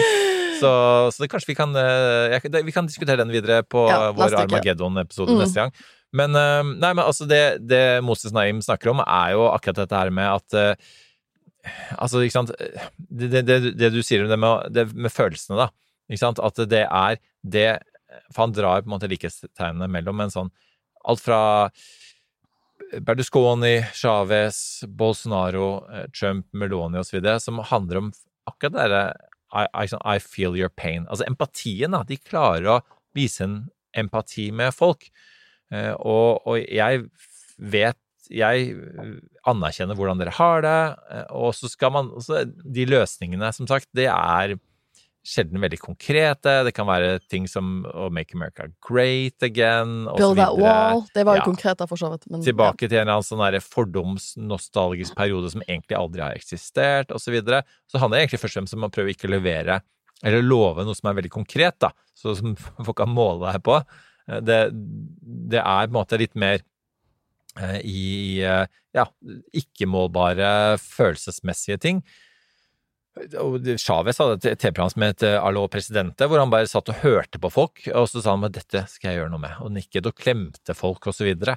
Så, så det, kanskje vi kan eh, jeg, Vi kan diskutere den videre på Ja, vår. Armageddon-episode Mm. neste gang. Men, eh, nei, men altså det, det Moses Naim snakker om, er jo akkurat dette her med at eh, Altså, ikke sant Det, det, du sier om det med, med følelsene, da. At det er det For han drar på en måte likhetstegnene mellom en sånn Alt fra Berlusconi, Chávez, Bolsonaro, eh, Trump, Meloni osv., som handler om akkurat det derre I, sånn, I feel your pain. Altså empatien, da. De klarer å vise en empati med folk. Eh, og, og jeg vet Jeg anerkjenner hvordan dere har det, eh, og så skal man også, De løsningene, som sagt, det er sjelden veldig konkrete. Det kan være ting som å make America great again, og Build that wall. Det var jo Ja. konkret, da, for så vidt. Men, Tilbake til en eller annen sånn fordomsnostalgisk periode som egentlig aldri har eksistert, osv. Så, videre. så handler det egentlig først og fremst om å prøve ikke å levere, eller love noe som er veldig konkret, da, så som folk kan måle deg på. Eh, Det, det er på en måte litt mer eh, i eh, ja, ikke-målbare følelsesmessige ting. Og Chavez hadde et TV-program som het eh, Allo Presidente, hvor han bare satt og hørte på folk, og så sa han at dette skal jeg gjøre noe med, og nikket og klemte folk og så videre.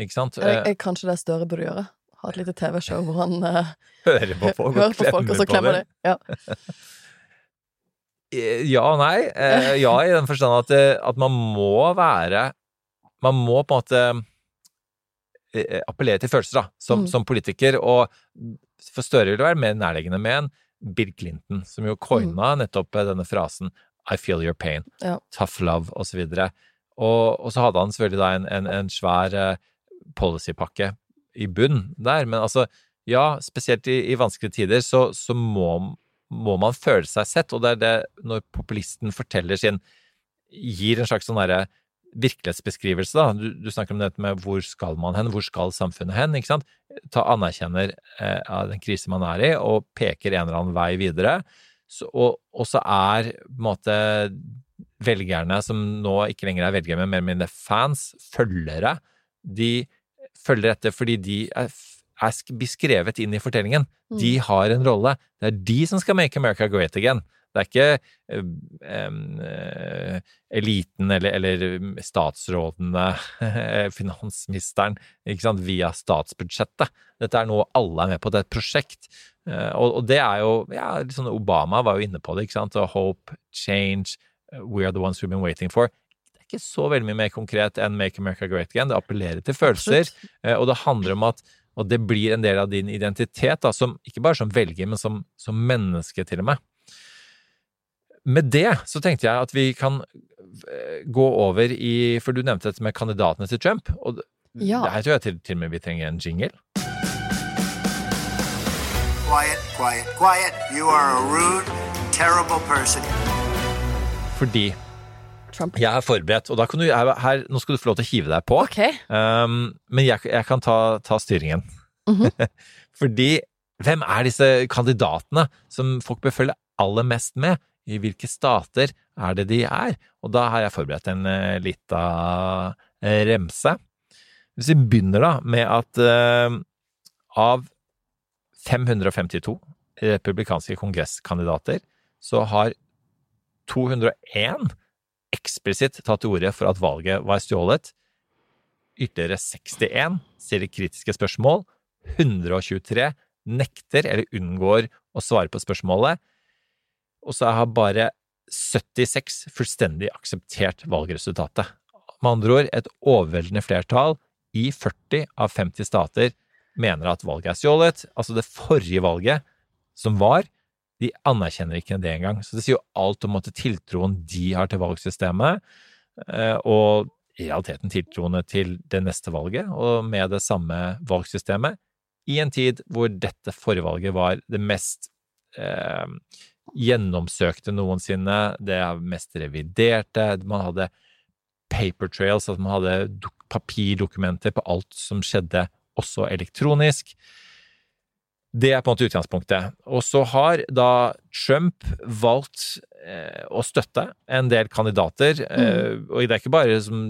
Ikke sant? jeg, Eh, jeg, kanskje det Støre burde gjøre. Ha et lite TV-show hvor han uh, Hører på folk hører og på folk, og så klemmer de. Ja. Eh, Ja og nei. Eh, Ja, i den forstand at, eh, at man må være Man må på en måte eh, appellere til følelser, da, som, Mm. som politiker. Og for Støre vil det være mer nærliggende med en Bill Clinton, som jo coina nettopp eh, denne frasen I feel your pain, Ja. tough love, og så. Og, og så hadde han selvfølgelig da en, en, en svær eh, policypakke i bunn der, men altså, ja, spesielt i, i vanskelige tider, så, så må, må man føle seg sett, og det er det når populisten forteller sin Gir en slags sånn derre virkelighetsbeskrivelse, da. Du, du snakker om dette med hvor skal man hen, hvor skal samfunnet hen, ikke sant. Ta anerkjenner eh, av den krise man er i, og peker en eller annen vei videre. Så, og, og så er på en måte velgerne, som nå ikke lenger er velgere, men mer eller mindre fans, følgere, de følger etter fordi de er, er beskrevet inn i fortellingen. De har en rolle. Det er de som skal make America great again. Det er ikke eh, eh, eliten eller, eller statsrådene, finansministeren, ikke sant, via statsbudsjettet. Dette er noe alle er med på, det er et prosjekt. Eh, Og, og det er jo ja, sånn Obama var jo inne på det, ikke sant. Hope, change, eh, we are the ones we've been waiting for. Det er ikke så veldig mye mer konkret enn Make America Great Again. Det appellerer til følelser, eh, og det handler om at og det blir en del av din identitet, da, som, ikke bare som velger, men som, som menneske, til og med. Med det så tenkte jeg at vi kan eh, gå over i For du nevnte dette med kandidatene til Trump. Og Ja. her tror jeg til, til og med vi trenger en jingle. quiet, quiet, quiet. You are a rude, terrible person. Fordi Trump. jeg er forberedt, og da kan du, her, her, nå skal du få lov til å hive deg på. Okay. Um, men jeg, jeg kan ta, ta styringen. Fordi hvem er disse kandidatene som folk bør følge aller mest med? I hvilke stater er det de er? Og da har jeg forberedt en uh, lita eh, remse. Hvis vi begynner da med at uh, av 552 republikanske kongresskandidater, så har 201 eksplisitt tatt til orde for at valget var stjålet. Ytterligere 61 stiller kritiske spørsmål. 123 nekter eller unngår å svare på spørsmålet. Og så har bare 76 fullstendig akseptert valgresultatet. Med andre ord, et overveldende flertall i 40 av 50 stater mener at valget er stjålet. Altså det forrige valget som var, de anerkjenner ikke det engang. Så det sier jo alt om at tiltroen de har til valgsystemet, eh, og i realiteten tiltroende til det neste valget, og med det samme valgsystemet, i en tid hvor dette forrige valget var det mest eh, gjennomsøkte noensinne, det mest reviderte, man hadde paper trails, at man hadde papirdokumenter på alt som skjedde, også elektronisk. Det er på en måte utgangspunktet. Og så har da Trump valgt eh, å støtte en del kandidater, eh, og det er ikke bare som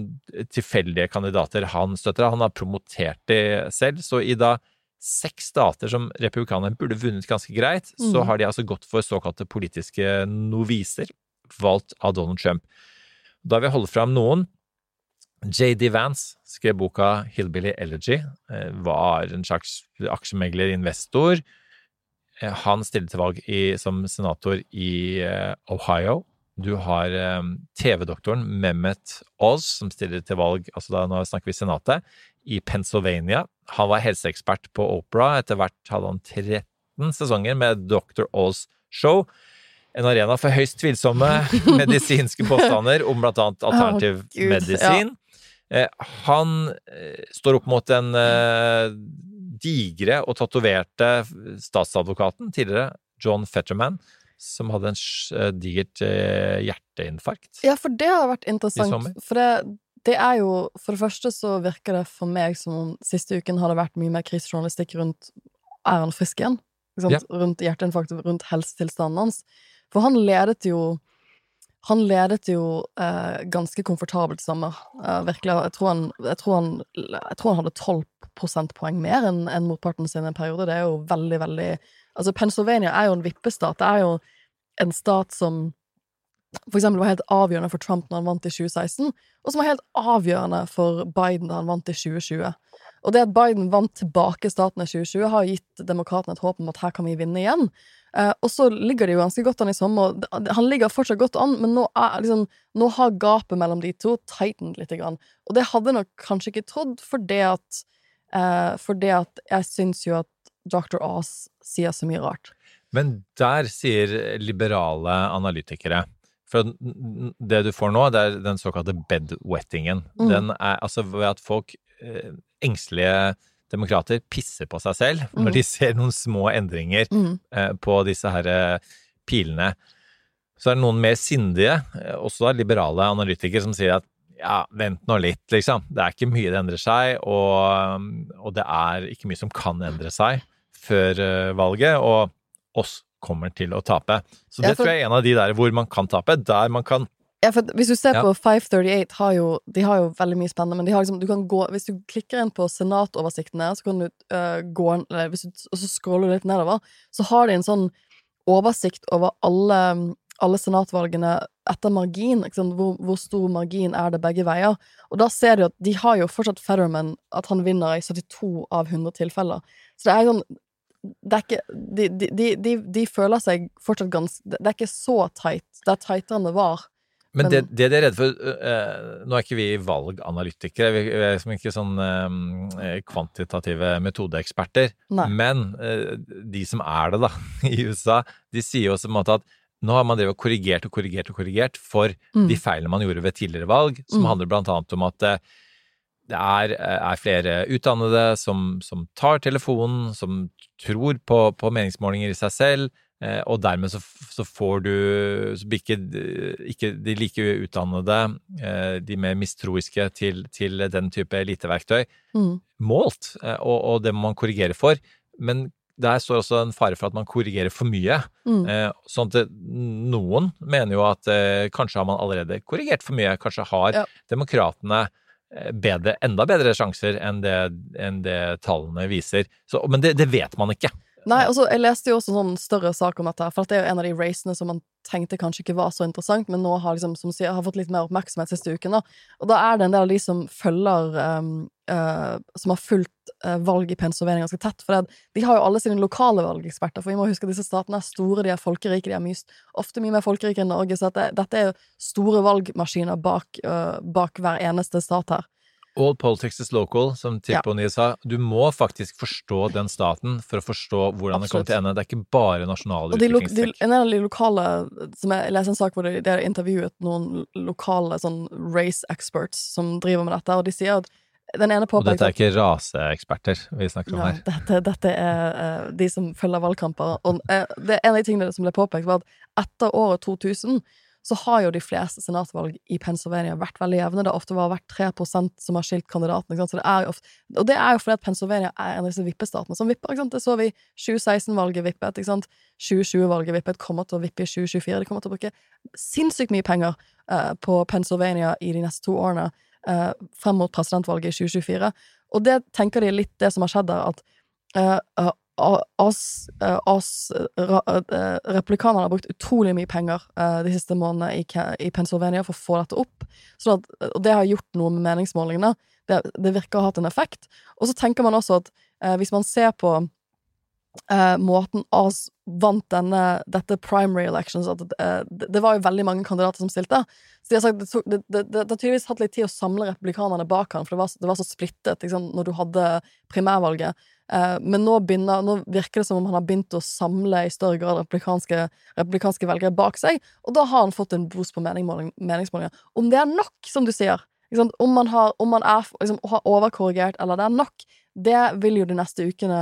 tilfeldige kandidater han støtter, han har promotert det selv. Så i da seks stater som republikanerne burde vunnet ganske greit, så har de altså gått for såkalte politiske noviser, valgt av Donald Trump. Da vil jeg holde fram noen. JD Vance skrev boka Hillbilly Elegy, eh, var en slags aksjemegler, investor. Eh, Han stiller til valg i, som senator i eh, Ohio. Du har TV-doktoren Mehmet Oz, som stiller til valg altså da, Nå snakker vi Senatet, i Pennsylvania. Han var helseekspert på Opera. Etter hvert hadde han 13 sesonger med Dr. Oz Show. En arena for høyst tvilsomme medisinske påstander om blant annet alternativ Gud, medisin. Ja. Han eh, står opp mot den eh, digre og tatoverte statsadvokaten tidligere, John Fetterman, som hadde en eh, digert eh, hjerteinfarkt. Ja, for det har vært interessant. For det, det er jo For det første så virker det for meg som om siste uken har det vært mye mer krisejournalistikk rundt Er han frisk igjen? Sant? Rundt hjerteinfarkt, rundt helsetilstanden hans. For han ledet jo han ledet jo eh, ganske komfortabelt sommer. Eh, virkelig. Jeg tror, han, jeg, tror han, jeg tror han hadde 12 prosentpoeng mer enn en motparten sin en periode. Det er jo veldig, veldig Altså, Pennsylvania er jo en vippestat. Det er jo en stat som for eksempel var helt avgjørende for Trump når han vant i 2016, og som var helt avgjørende for Biden da han vant i 2020. Og det at Biden vant tilbake staten i 2020, har gitt demokratene et håp om at her kan vi vinne igjen. Eh, og så ligger det jo ganske godt an i sommer. Han ligger fortsatt godt an, men nå, er, liksom, nå har gapet mellom de to tightened litt. Grann. Og det hadde jeg nok kanskje ikke trodd, for det at, eh, for det at jeg syns jo at Dr. Oz sier så mye rart. Men der sier liberale analytikere For det du får nå, det er den såkalte bedwettingen. Mm. Den er altså ved at folk, eh, engstelige demokrater, pisser på seg selv Mm. når de ser noen små endringer Mm. eh, på disse her eh, pilene. Så er det noen mer sindige, også da liberale analytikere, som sier at ja, vent nå litt, liksom. Det er ikke mye det endrer seg, og, og det er ikke mye som kan endre seg før valget, og oss kommer til å tape. Så Ja, det for- tror jeg er en av de der hvor man kan tape, der man kan Ja, for hvis du ser Ja. på 538, har jo, de har jo veldig mye spennende, men de har liksom, du kan gå, hvis du klikker inn på senatoversiktene, så kan du uh, gå, eller du, og så scroller du litt nedover, så har de en sånn oversikt over alle, alle senatvalgene etter margin? Hvor, hvor stor margin er det begge veier, og da ser du at de har jo fortsatt Fetterman, at han vinner i 72 av 100 tilfeller. Så det er sånn, det er ikke, de, de, de, de, føler seg fortsatt ganske, det er ikke så tight, det er tightere enn det var. Men Men- det, det de er redde for eh, Nå er ikke vi valganalytikere, vi er liksom ikke sånn eh, kvantitative metodeeksperter. Nei. Men eh, de som er det, da, i USA, de sier jo også på en måte at nå har man drevet korrigert og korrigert og korrigert for Mm. de feilene man gjorde ved tidligere valg, som Mm. handler blant annet om at det er, er flere utdannede som, som tar telefonen, som tror på, på meningsmålinger i seg selv, eh, og dermed så, så får du så blir ikke, ikke de like utdannede, eh, de mer mistroiske til, til den type eliteverktøy, Mm. målt, eh, og, og det må man korrigere for. Men der står også en fare for at man korrigerer for mye. Mm. Eh, sånn at noen mener jo at eh, kanskje har man allerede korrigert for mye. Kanskje har Ja. demokratene eh, bedre, enda bedre sjanser enn det, enn det tallene viser. Så, men det, det vet man ikke. Nei, altså, jeg leste jo også sånn større sak om dette, for det er jo en av de racene som man tenkte kanskje ikke var så interessant, men nå har, liksom, som sier, har fått litt mer oppmerksomhet siste uken. Da. Og da er det en del av de som følger um, uh, Som har fulgt uh, valg i Pennsylvania ganske tett. For det, de har jo alle sine lokale valgeksperter, for vi må huske at disse statene er store, de er folkerike, de er mye, ofte mye mer folkerike enn Norge, så dette, dette er jo store valgmaskiner bak, uh, bak hver eneste stat her. All politics is local, som Ja. Nye sa. Du må faktisk forstå den staten for å forstå hvordan det kommer til ende. Det er ikke bare nasjonale utviklingstrekk. en av de lokale som Jeg, leste en sak hvor de, har intervjuet noen lokale sånn race experts som driver med dette, og de sier at den ene påpeker Og dette er ikke raseeksperter vi snakker om Nei, her. dette, dette er uh, de som følger valgkamper. Og uh, det En av de tingene som ble påpekt, var at etter året 2000 så har jo de fleste senatvalg i Pennsylvania vært veldig jevne. Det har ofte vært 3% som har skilt kandidatene. Så det er jo ofte, og det er jo fordi at Pennsylvania er en av disse vippestatene som vipper. Det så vi 2016-valget vippet. 2020-valget vippet. Kommer til å vippe i 2024. De kommer til å bruke sinnssykt mye penger uh, på Pennsylvania i de neste to årene uh, frem mot presidentvalget i 2024. Og det tenker de litt det som har skjedd der, at uh, oss, eh, oss eh, eh, Republikanerne har brukt utrolig mye penger eh, de siste månedene i, Pennsylvania for å få dette opp. Sånn at, og det har gjort noe med meningsmålingene. Det, det virker å ha hatt en effekt. Og så tenker man også at eh, hvis man ser på eh, måten Oz vant denne, dette primary elections at, eh, det, det var jo veldig mange kandidater som stilte. Så de har sagt det, tok- det, det, har tydeligvis hatt litt tid å samle republikanerne bak han, for det var, var så splittet sant, når du hadde primærvalget. Eh, men nå, begynner, nå virker det som om han har begynt å samle i større grad republikanske, republikanske velgere bak seg, og da har han fått en boost på meningsmåling, meningsmålinger. Om det er nok, som du sier? Om, man har, om man er, liksom, har overkorrigert, eller det er nok, det vil jo de neste ukene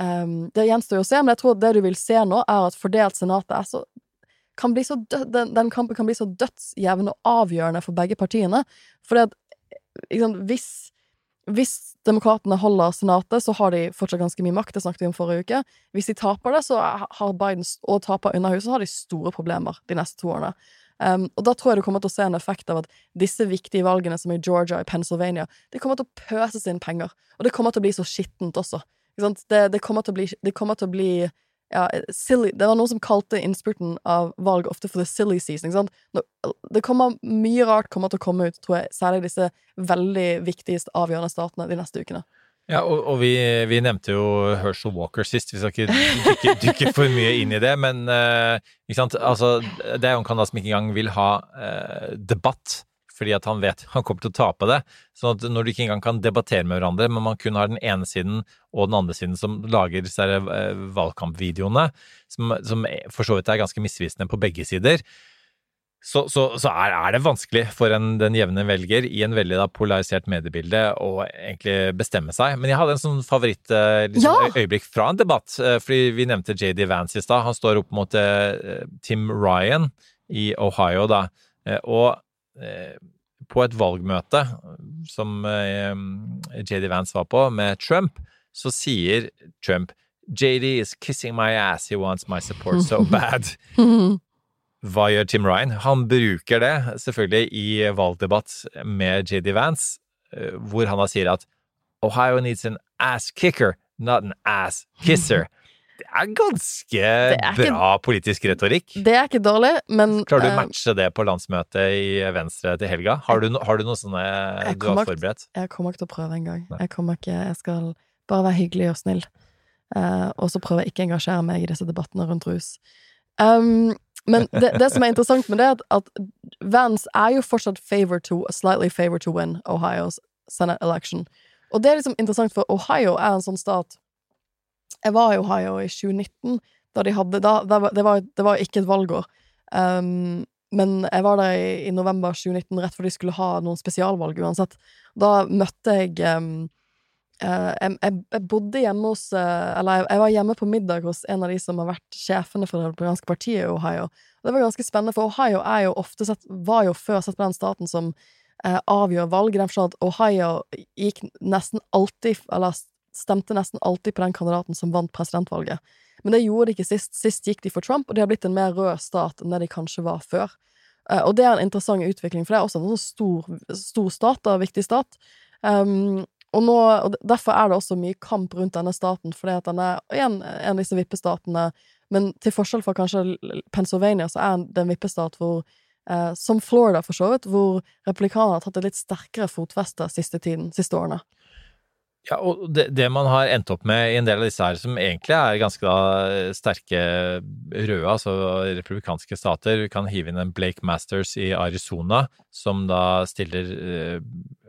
um, Det gjenstår jo å se, men jeg tror det du vil se nå, er at fordelt Senatet er så kan bli så død, den, den kampen kan bli så dødsjevn og avgjørende for begge partiene. Fordi at liksom, hvis hvis demokratene holder senatet, så har de fortsatt ganske mye makt. Det snakket vi om forrige uke. Hvis de taper det, så har Biden og taper Underhuset, så har de store problemer de neste to årene. Um, og da tror jeg du kommer til å se en effekt av at disse viktige valgene, som i Georgia og i Pennsylvania, det kommer til å pøses inn penger. Og det kommer til å bli så skittent også. Det, det kommer til å bli, det kommer til å bli ja, silly Det var noen som kalte innspurten av valg ofte for the silly season. Det kommer Mye rart kommer til å komme ut, tror jeg, særlig disse veldig viktigste, avgjørende statene de neste ukene. Ja, og, og vi, vi nevnte jo Herschel Walker sist, vi skal ikke dykke, for mye inn i det, men uh, altså, det er jo en kandidat som ikke engang vil ha uh, debatt, fordi at han vet han kommer til å tape det. Sånn at når du ikke engang kan debattere med hverandre, men man kun har den ene siden og den andre siden som lager disse eh, valgkampvideoene, som, som for så vidt er ganske misvisende på begge sider, så, så, så er, er det vanskelig for en, den jevne velger i en veldig da, polarisert mediebilde å egentlig bestemme seg. Men jeg hadde en sånn favoritt eh, liksom, Ja! fra en debatt, eh, fordi vi nevnte JD Vance i stad. Han står opp mot eh, Tim Ryan i Ohio, da. Og på et valgmøte som eh, JD Vance var på med Trump, så sier Trump JD is kissing my ass, he wants my support so bad. Hva gjør Tim Ryan? Han bruker det selvfølgelig i valgdebatt med JD Vance, eh, hvor han da sier at Ohio needs an ass kicker, not an ass kisser. Det er ganske er ikke- bra politisk retorikk. Det er ikke dårlig, men Klarer du å eh, matche det på landsmøtet i Venstre til helga? Har du, har du noen sånne du har kommer- forberedt? Jeg kommer ikke til å prøve engang. Jeg kommer ikke Jeg skal bare være hyggelig og snill. Uh, og så prøver jeg ikke å engasjere meg i disse debattene rundt rus. Um, men det, det som er interessant med det, er at, at Vance er jo fortsatt favor to, slightly favor to win Ohio's Senate election. Og det er liksom interessant, for Ohio er en sånn stat Jeg var i Ohio i 2019, da de hadde da, det, var, det var ikke et valgår. Um, men jeg var der i, i november 2019, rett før de skulle ha noen spesialvalg uansett. Da møtte jeg um, uh, jeg, jeg, jeg bodde hjemme hos uh, Eller jeg, jeg var hjemme på middag hos en av de som har vært sjefene for det republikanske partiet i Ohio. Det var ganske spennende, for Ohio er jo ofte sett, var jo før sett på den staten som eh, avgjør valg. i den forstand at Ohio gikk nesten alltid, eller stemte nesten alltid på den kandidaten som vant presidentvalget. Men det gjorde de ikke sist. Sist gikk de for Trump, og de har blitt en mer rød stat enn det de kanskje var før. Eh, og det er en interessant utvikling, for det er også en sånn stor, stor stat, en viktig stat. Um, og, nå, og derfor er det også mye kamp rundt denne staten, fordi at den er en, en av disse vippestatene Men til forskjell fra kanskje Pennsylvania, så er det en vippestat hvor eh, Som Florida, for så vidt, hvor republikanerne har tatt et litt sterkere fotfeste siste tiden, siste årene. Ja, og det, det, man har endt opp med i en del av disse her, som egentlig er ganske da, sterke røde, altså republikanske stater Vi kan hive inn en Blake Masters i Arizona, som da stiller eh,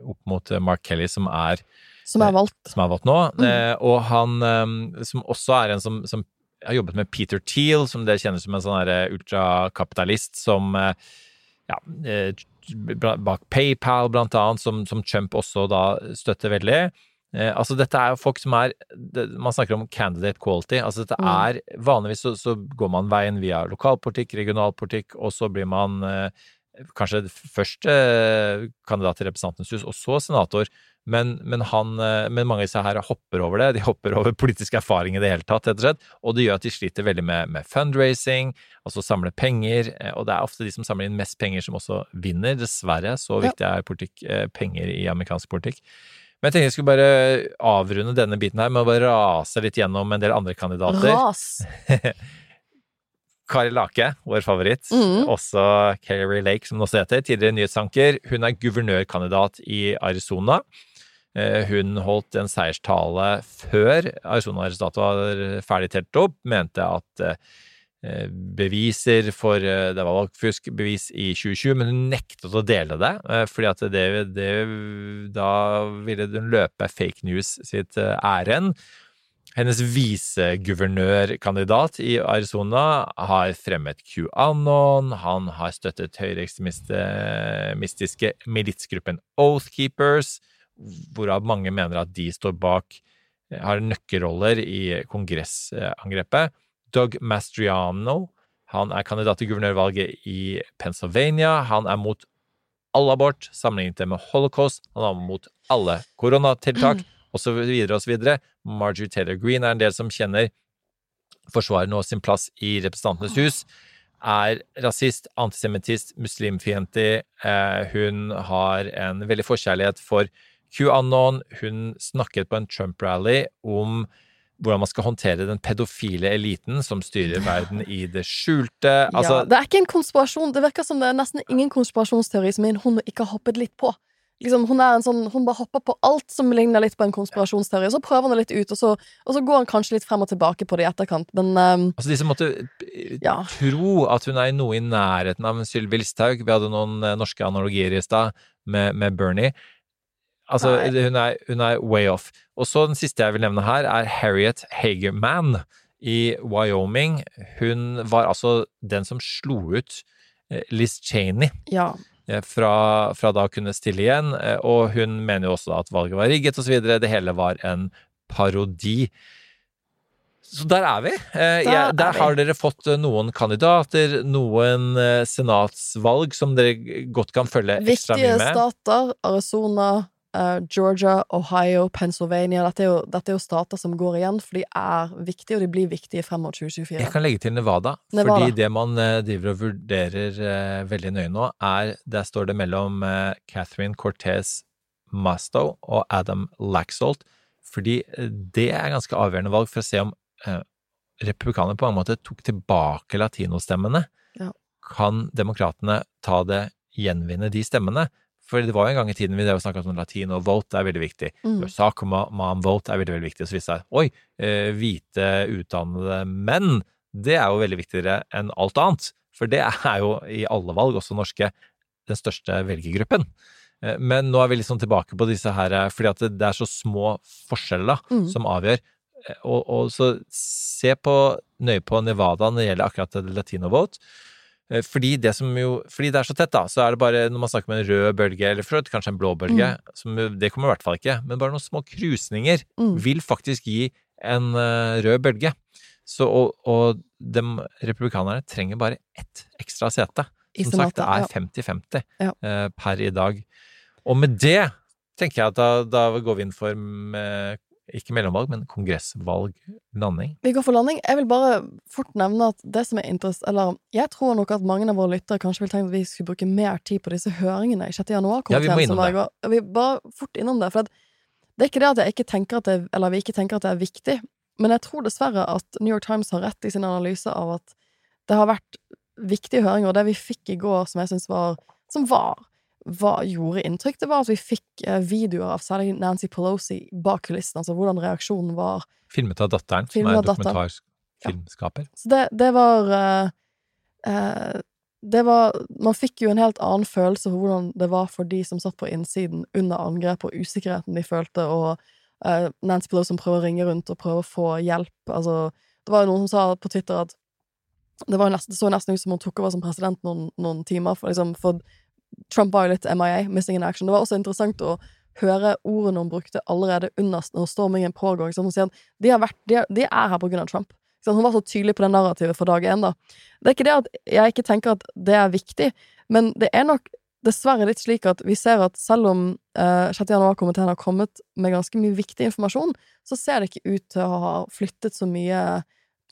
opp mot Mark Kelly, som er Som er valgt. Som er valgt nå. Mm. Eh, og han eh, som også er en som, som, har jobbet med Peter Teal, som det kjennes som en sånn ultrakapitalist som eh, ja, eh, bak PayPal, blant annet, som, som Trump også da støtter veldig. Eh, altså dette er jo folk som er det, Man snakker om candidate quality. altså dette mm. er Vanligvis så, så, går man veien via lokalpolitikk, regionalpolitikk, og så blir man eh, kanskje først eh, kandidat til Representantenes hus, og så senator. Men, men, han, eh, men mange av disse her hopper over det. De hopper over politisk erfaring i det hele tatt, rett og slett. Og det gjør at de sliter veldig med, med fundraising, altså samle penger. Eh, og det er ofte de som samler inn mest penger, som også vinner. Dessverre. Så viktig er politikk, penger i amerikansk politikk. Men jeg tenkte jeg skulle bare avrunde denne biten her med å bare rase litt gjennom en del andre kandidater. Ras! Kari Lake, vår favoritt. Mm. Også Keri Lake, som hun også heter. Tidligere nyhetsanker. Hun er guvernørkandidat i Arizona. Eh, hun holdt en seierstale før Arizona-resultatet var ferdig telt opp. Mente at eh, beviser for eh, Det var valgfuskbevis i 2020, men hun nektet å dele det, eh, fordi at det, det Da ville hun løpe fake news sitt ærend. Hennes viseguvernørkandidat i Arizona har fremmet QAnon, han har støttet høyreekstremistiske militsgruppen Oath Keepers, hvorav mange mener at de står bak har nøkkelroller i kongressangrepet. Doug Mastriano. Han er kandidat til guvernørvalget i Pennsylvania. Han er mot all abort sammenlignet med holocaust. Han er mot alle koronatiltak, osv., osv. Marjorie Taylor Green er en del som kjenner forsvarer nå sin plass i Representantenes hus. Er rasist, antisemittist, muslimfiendtlig. Eh, hun har en veldig forkjærlighet for QAnon. Hun snakket på en Trump-rally om hvordan man skal håndtere den pedofile eliten som styrer verden i det skjulte. Altså, ja, det er ikke en konspirasjon. Det virker som det er nesten ingen konspirasjonsteori som hun ikke har hoppet litt på. Liksom, hun, en sånn, hun bare hopper på alt som ligner litt på en konspirasjonsteori, og så prøver hun det litt ut, og så, og så går hun kanskje litt frem og tilbake på det i etterkant, men um, Altså, de som måtte eh, ja. tro at hun er noe i nærheten av Sylvi Listhaug Vi hadde noen uh, norske analogier i stad med, med Bernie. Altså, hun er, hun er, way off. Og så den siste jeg vil nevne her, er Harriet Hagerman i Wyoming. Hun var altså den som slo ut eh, Liz Cheney. Ja. Eh, fra, fra, da å kunne stille igjen, eh, og hun mener jo også at valget var rigget osv. Det hele var en parodi. Så der er vi. Der, ja, der er vi. har dere fått noen kandidater, noen senatsvalg som dere godt kan følge ekstra mye med. Viktige stater. Arizona, Uh, Georgia, Ohio, Pennsylvania dette er, jo, dette er, jo, stater som går igjen, for de er viktige, og de blir viktige frem mot 2024. Jeg kan legge til Nevada, Nevada. fordi det man uh, driver og vurderer uh, veldig nøye nå, er Der står det mellom Catherine Cortez Masto og Adam Laxalt, fordi det er ganske avgjørende valg for å se om republikanerne på mange måter tok tilbake latinostemmene. Ja. Kan demokratene ta det, gjenvinne de stemmene? For det var jo en gang i tiden vi snakka om latin, og vote er veldig viktig. Mm. Mom vote er veldig veldig viktig. Og så viste det seg oi, eh, hvite, utdannede menn, det er jo veldig viktigere enn alt annet. For det er jo i alle valg, også norske, den største velgergruppen. Eh, men nå er vi liksom tilbake på disse her, eh, fordi at det er så små forskjeller mm. som avgjør. Og, og, så se på, nøye på Nevada når det gjelder akkurat latino vote. Eh, Fordi det, som jo, fordi det er så tett, da, så er det bare når man snakker med en rød bølge, eller for kanskje en blå bølge, som, det kommer i hvert fall ikke, men bare noen små krusninger Mm. vil faktisk gi en eh, rød bølge. Så, og og de republikanerne trenger bare ett ekstra sete. Som sagt, det er 50-50 Ja. eh, per i dag. Og med det tenker jeg at da, da går vi inn for med, ikke mellomvalg, men kongressvalglanding. Vi går for landing. Jeg vil bare fort nevne at det som er interess... Eller jeg tror nok at mange av våre lyttere kanskje vil tenke at vi skulle bruke mer tid på disse høringene i 6. januar. Ja, vi må innom det. Vi bare fort innom det. For det er ikke det at jeg ikke tenker at det, eller vi ikke tenker at det er viktig, men jeg tror dessverre at New York Times har rett i sin analyse av at det har vært viktige høringer, og det vi fikk i går som jeg syns var Som var hva gjorde inntrykk, det var at vi fikk eh, videoer av særlig Nancy Pelosi bak kulissene, altså hvordan reaksjonen var Filmet av datteren, Filmet som er dokumentarfilmskaper. Så det, det var uh, uh, Det var Man fikk jo en helt annen følelse for hvordan det var for de som satt på innsiden under angrep, og usikkerheten de følte, og uh, Nancy Pelosi som prøver å ringe rundt og prøver å få hjelp. Altså, det var jo noen som sa på Twitter at det, var nesten, det så nesten ut som hun tok over som president noen, noen timer, for, liksom, for Trump var jo litt MIA, missing in action. Det var også interessant å høre ordene hun brukte allerede under når stormingen pågår. Hun sier at de, vært, de, er, de er her på grunn av Trump. Hun var så tydelig på det narrativet fra dag én. da. Det er ikke det at jeg ikke tenker at det er viktig, men det er nok dessverre litt slik at vi ser at selv om eh, 6. januar-komiteen har kommet med ganske mye viktig informasjon, så ser det ikke ut til å ha flyttet så mye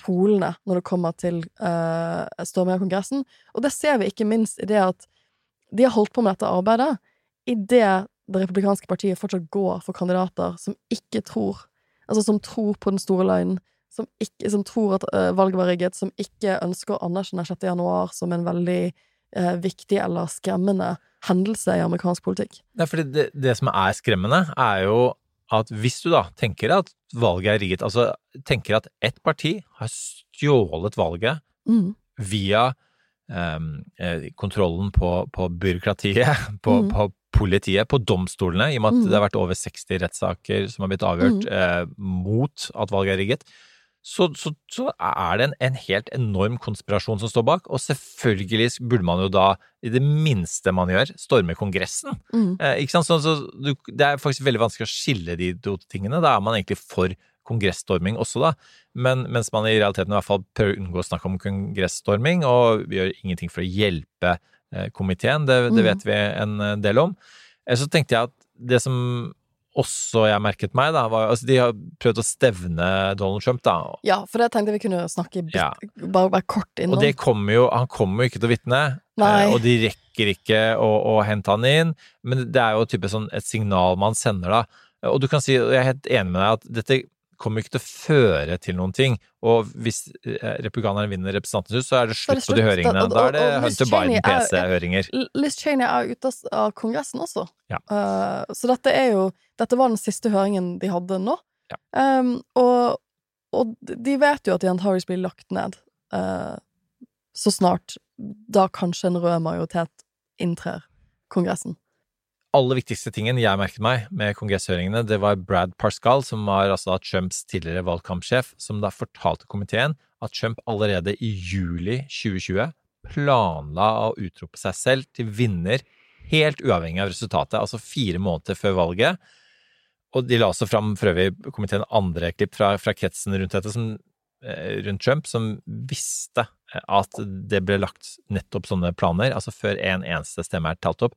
polene når det kommer til eh, storming av Kongressen. Og det ser vi ikke minst i det at de har holdt på med dette arbeidet i det republikanske partiet fortsatt går for kandidater som ikke tror Altså som tror på den store løgnen, som, ikke, som tror at uh, valget var rigget, som ikke ønsker å anerkjenne 6. januar som en veldig uh, viktig eller skremmende hendelse i amerikansk politikk. Nei, fordi det, det som er skremmende, er jo at hvis du da tenker at valget er rigget, altså tenker at ett parti har stjålet valget Mm. via kontrollen på, på byråkratiet, på, Mm. på politiet, på domstolene, i og med at Mm. det har vært over 60 rettssaker som har blitt avgjørt eh, mot at valget er rigget, så, så, så er det en, en helt enorm konspirasjon som står bak, og selvfølgelig burde man jo da, i det minste man gjør, storme Kongressen. Mm. Eh, ikke sant? Så, så du, det er faktisk veldig vanskelig å skille de to tingene. Da er man egentlig for kongressstorming også, da. Men, mens man i realiteten i hvert fall prøver å unngå å snakke om kongressstorming, og vi gjør ingenting for å hjelpe eh, komiteen. Det, det Mm. vet vi en eh, del om. Eh, Så tenkte jeg at det som også jeg merket meg, da, var altså De har prøvd å stevne Donald Trump, da. Ja, for det tenkte vi kunne snakke bitt, Ja. bare, bare kort innom. Og det kommer jo, han kommer jo ikke til å vitne, og de rekker ikke å, å hente han inn. Men det er jo type sånn et signal man sender da. Og du kan si, og jeg er helt enig med deg, at dette kommer ikke til å føre til noen ting. Og hvis eh, republikanerne vinner Representantens hus, så er det slutt på de høringene. Da- er det Hunter er- Biden-PC-høringer. Liz Cheney er ute av- av Kongressen også. Ja. Uh, så dette er jo Dette var den siste høringen de hadde nå. Ja. Um, og, og de vet jo at Jan Harris blir lagt ned uh, så snart da kanskje en rød majoritet inntrer Kongressen. Aller viktigste tingen jeg merket meg med kongresshøringene, det var Brad Parscale, som var altså Trumps tidligere valgkampsjef, som da fortalte komiteen at Trump allerede i juli 2020 planla å utrope seg selv til vinner helt uavhengig av resultatet, altså fire måneder før valget. Og de la også fram for øvrig komiteen andre klipp fra, fra kretsen rundt dette, som, eh, rundt Trump, som visste at det ble lagt nettopp sånne planer, altså før en eneste stemme er talt opp.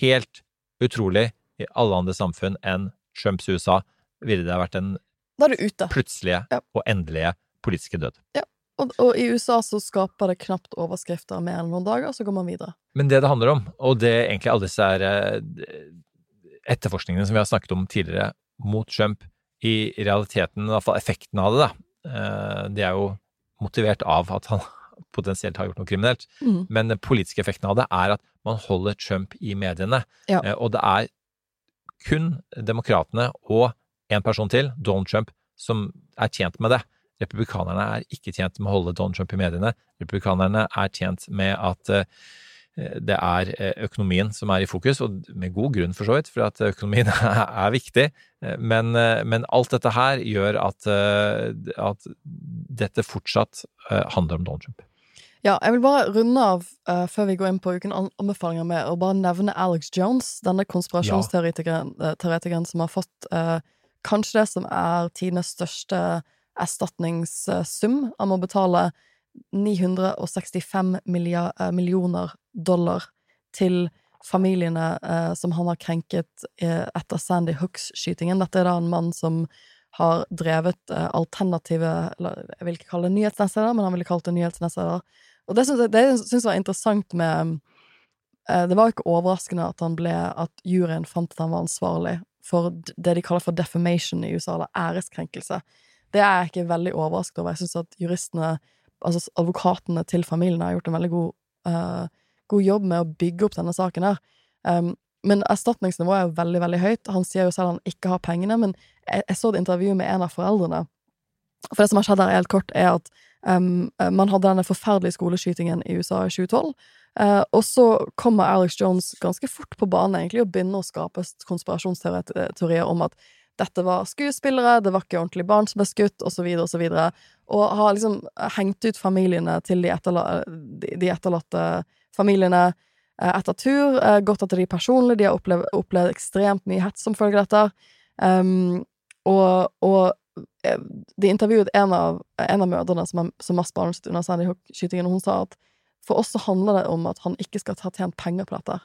Helt utrolig. I alle andre samfunn enn Trumps USA ville det ha vært den er plutselige Ja. og endelige politiske død. Og, og i USA så skaper det knapt overskrifter mer enn noen dager, så går man videre. Men det det handler om, og det egentlig alle disse eh, etterforskningene som vi har snakket om tidligere mot Trump, i realiteten, i hvert fall effekten av det, da, eh, det er jo motivert av at han potensielt har gjort noe kriminelt, Mm. men den politiske effekten av det er at man holder Trump i mediene, Ja. Eh, og det er kun demokratene og en person til, Donald Trump, som er tjent med det. Republikanerne er ikke tjent med å holde Donald Trump i mediene. Republikanerne er tjent med at eh, det er eh, økonomien som er i fokus, og med god grunn for så vidt, for at økonomien er viktig. Eh, Men, eh, men alt dette her gjør at, eh, at dette fortsatt eh, handler om Donald Trump. Ja, jeg vil bare runde av uh, før vi går inn på uken anbefalinger med å bare nevne Alex Jones, denne konspirasjonsteoretikeren eh, som har fått uh, kanskje det som er tidenes største erstatningssum. Han må betale 965 millia- eh, millioner dollar til familiene eh, som han har krenket eh, etter Sandy Hooks-skytingen. Dette er da en mann som har drevet eh, alternative eller Jeg vil ikke kalle det nyhetsnettsteder, men han ville kalt det nyhetsnettsteder. Og det syns jeg, jeg var interessant med eh, Det var ikke overraskende at han ble At juryen fant at han var ansvarlig for det de kaller for defamation i USA, eller æreskrenkelse. Det er jeg ikke veldig overrasket over. Jeg syns at juristene, altså advokatene til familiene, har gjort en veldig god, uh, god jobb med å bygge opp denne saken her. Um, men erstatningsnivået er jo veldig, veldig høyt. Han sier jo selv han ikke har pengene, men jeg, jeg så et intervju med en av foreldrene. For det som har skjedd her, helt kort, er at um, man hadde denne forferdelige skoleskytingen i USA i 2012. Uh, og så kommer Alex Jones ganske fort på banen egentlig og begynner å skape konspirasjonsteorier om at dette var skuespillere, det var ikke ordentlig barn som ble skutt, osv., osv. Og har liksom hengt ut familiene til de, etterla de, etterlatte familiene eh, etter tur. eh, Gått etter de personlig. De har opplevd, opplevd ekstremt mye hets som følge av dette. Um, og, og eh, de intervjuet en av, en av mødrene som, som mest barnet under Sandy Hook-skytingen, og hun sa at for oss så handler det om at han ikke skal ha tjent penger på dette.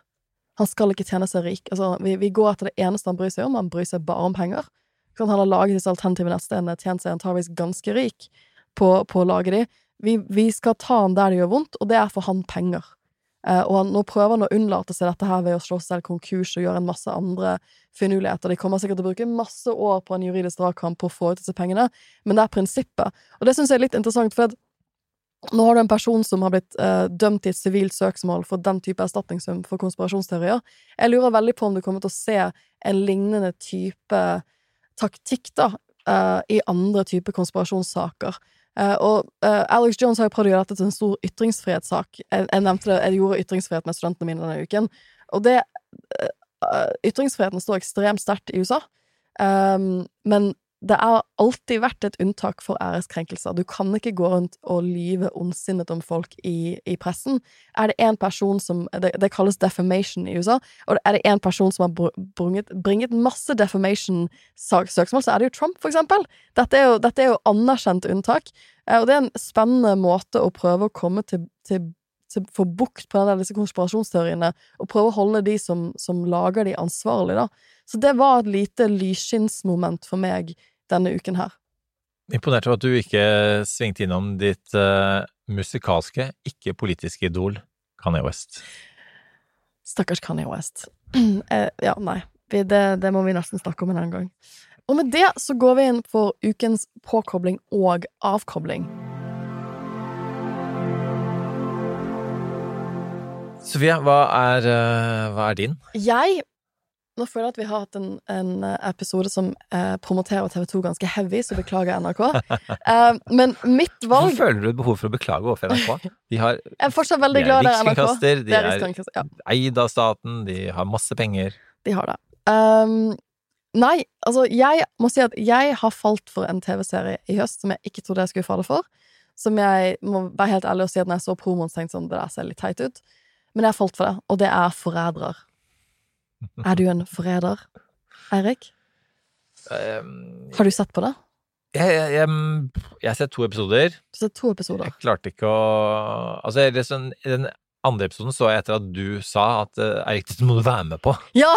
Han skal ikke tjene seg rik. Altså, vi, vi går etter det eneste han bryr seg om. Han bryr seg bare om penger. Sånn. Han har laget disse alternative nettstedene, tjent seg antageligvis ganske rik på, på å lage de. Vi, vi skal ta han der det gjør vondt, og det er for han penger. Eh, og han, nå prøver han å unnlate seg dette her ved å slå selv konkurs og gjøre en masse andre finurligheter. De kommer sikkert til å bruke masse år på en juridisk dragkamp på å få ut disse pengene, men det er prinsippet. Og det syns jeg er litt interessant, for at nå har du en person som har blitt eh, dømt i et sivilt søksmål for den type erstatningssum for konspirasjonsteorier. Jeg lurer veldig på om du kommer til å se en lignende type taktikk, da, eh, i andre typer konspirasjonssaker. Eh, og eh, Alex Jones har jo prøvd å gjøre dette til en stor ytringsfrihetssak. Jeg, jeg nevnte det, jeg gjorde ytringsfrihet med studentene mine denne uken. Og det eh, Ytringsfriheten står ekstremt sterkt i USA, um, men det har alltid vært et unntak for æreskrenkelser. Du kan ikke gå rundt og lyve ondsinnet om folk i, i pressen. Er det én person som det, det kalles defamation i USA, og er det én person som har br- bringet, masse defamation-søksmål, så er det jo Trump, for eksempel. Dette er jo, dette er jo anerkjent unntak, eh, og det er en spennende måte å prøve å komme til, til, få bukt på en av disse konspirasjonsteoriene, og prøve å holde de som, som lager de, ansvarlig, da. Så det var et lite lysskinnsmoment for meg denne uken her. Imponert over at du ikke svingte innom ditt uh, musikalske, ikke politiske idol, Kanye West. Stakkars Kanye West. Eh, ja, nei. Det, det må vi nesten snakke om en annen gang. Og med det så går vi inn for ukens påkobling og avkobling. Sofie, hva er, eh, hva er din? Jeg Nå føler jeg at vi har hatt en, en episode som eh, promoterer TV2 ganske heavy, så beklager NRK. Eh, men mitt Hvorfor valg føler du et behov for å beklage overfor NRK? De har Jeg er fortsatt veldig De er glad i NRK. de er er- rikskringkaster, ja. eid av staten, de har masse penger. De har det. Um, nei, altså, jeg må si at jeg har falt for en TV-serie i høst som jeg ikke trodde jeg skulle falle for. Som jeg må være helt ærlig og si at når jeg så promoen, tenkte sånn, det der ser litt teit ut. Men jeg har falt for det, og det er Forrædere. Er du en forræder, Eirik? Um, Har du sett på det? jeg, jeg, jeg, jeg har sett to episoder. Du har sett to episoder. Jeg klarte ikke å Altså, liksom, den andre episoden så jeg etter at du sa at eh, Eirik, dette må du være med på. Ja!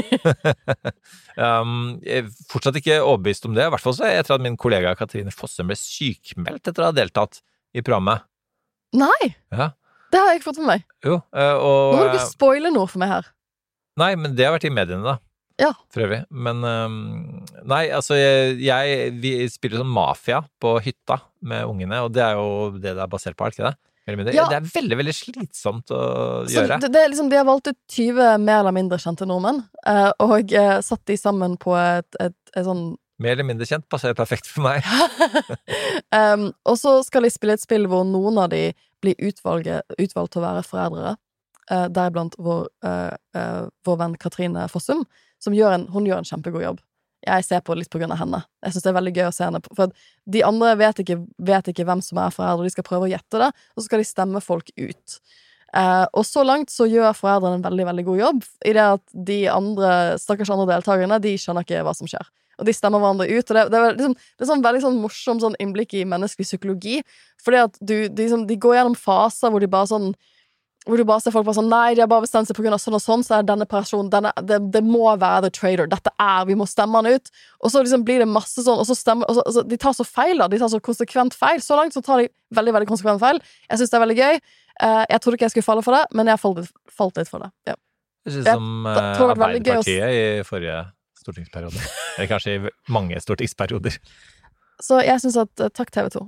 um, jeg er fortsatt ikke overbevist om det. I hvert fall er etter at min kollega Katrine Fossum ble sykmeldt etter å ha deltatt i programmet. Nei! Ja. Det har jeg ikke fått med meg. Jo, og, Nå må du ikke spoile noe for meg her. Nei, men det har vært i mediene, da. Ja. For øvrig. Men um, Nei, altså, jeg, jeg Vi spiller sånn mafia på hytta med ungene, og det er jo det det er basert på, er ikke det? Ja. Det er veldig, veldig slitsomt å Så gjøre. det, det er liksom, de har valgt ut 20 mer eller mindre kjente nordmenn, eh, og eh, satt de sammen på et, et, et sånn Mer eller mindre kjent passer perfekt for meg. um, og så skal de spille et spill hvor noen av de blir utvalget, utvalgt til å være foreldre. Uh, Deriblant vår, eh, eh, vår venn Katrine Fossum, som gjør en, hun gjør en kjempegod jobb jeg ser på litt på grunn av henne. Jeg syns det er veldig gøy å se henne på, for de andre vet ikke, vet ikke hvem som er foreldre, de skal prøve å gjette det, og så skal de stemme folk ut. Eh, og så langt så gjør foreldrene en veldig veldig god jobb, i det at de andre stakkars andre deltakerne de skjønner ikke hva som skjer. Og de stemmer hverandre ut. Og det, det, er, liksom, det sånn veldig sånn morsom sånn innblikk i menneskelig psykologi. Fordi at du, de, liksom, de går gjennom faser hvor de bare sånn hvor du bare ser folk bare sånn Nei, de har bare bestemt seg av sånn og sånn, så er denne personen denne, det, det må være the trader. Dette er Vi må stemme han ut. Og så liksom blir det masse sånn, og så stemmer og så, altså, De tar så feil, da. De tar så konsekvent feil. Så langt så tar de veldig veldig konsekvent feil. Jeg syns det er veldig gøy. Uh, jeg trodde ikke jeg skulle falle for det, men jeg falt, falt litt for det. Ja. Det synes ut som s- Arbeiderpartiet i forrige stortingsperiode. Eller kanskje i mange stortingsperioder. Så jeg syns at eh, Takk, TV 2.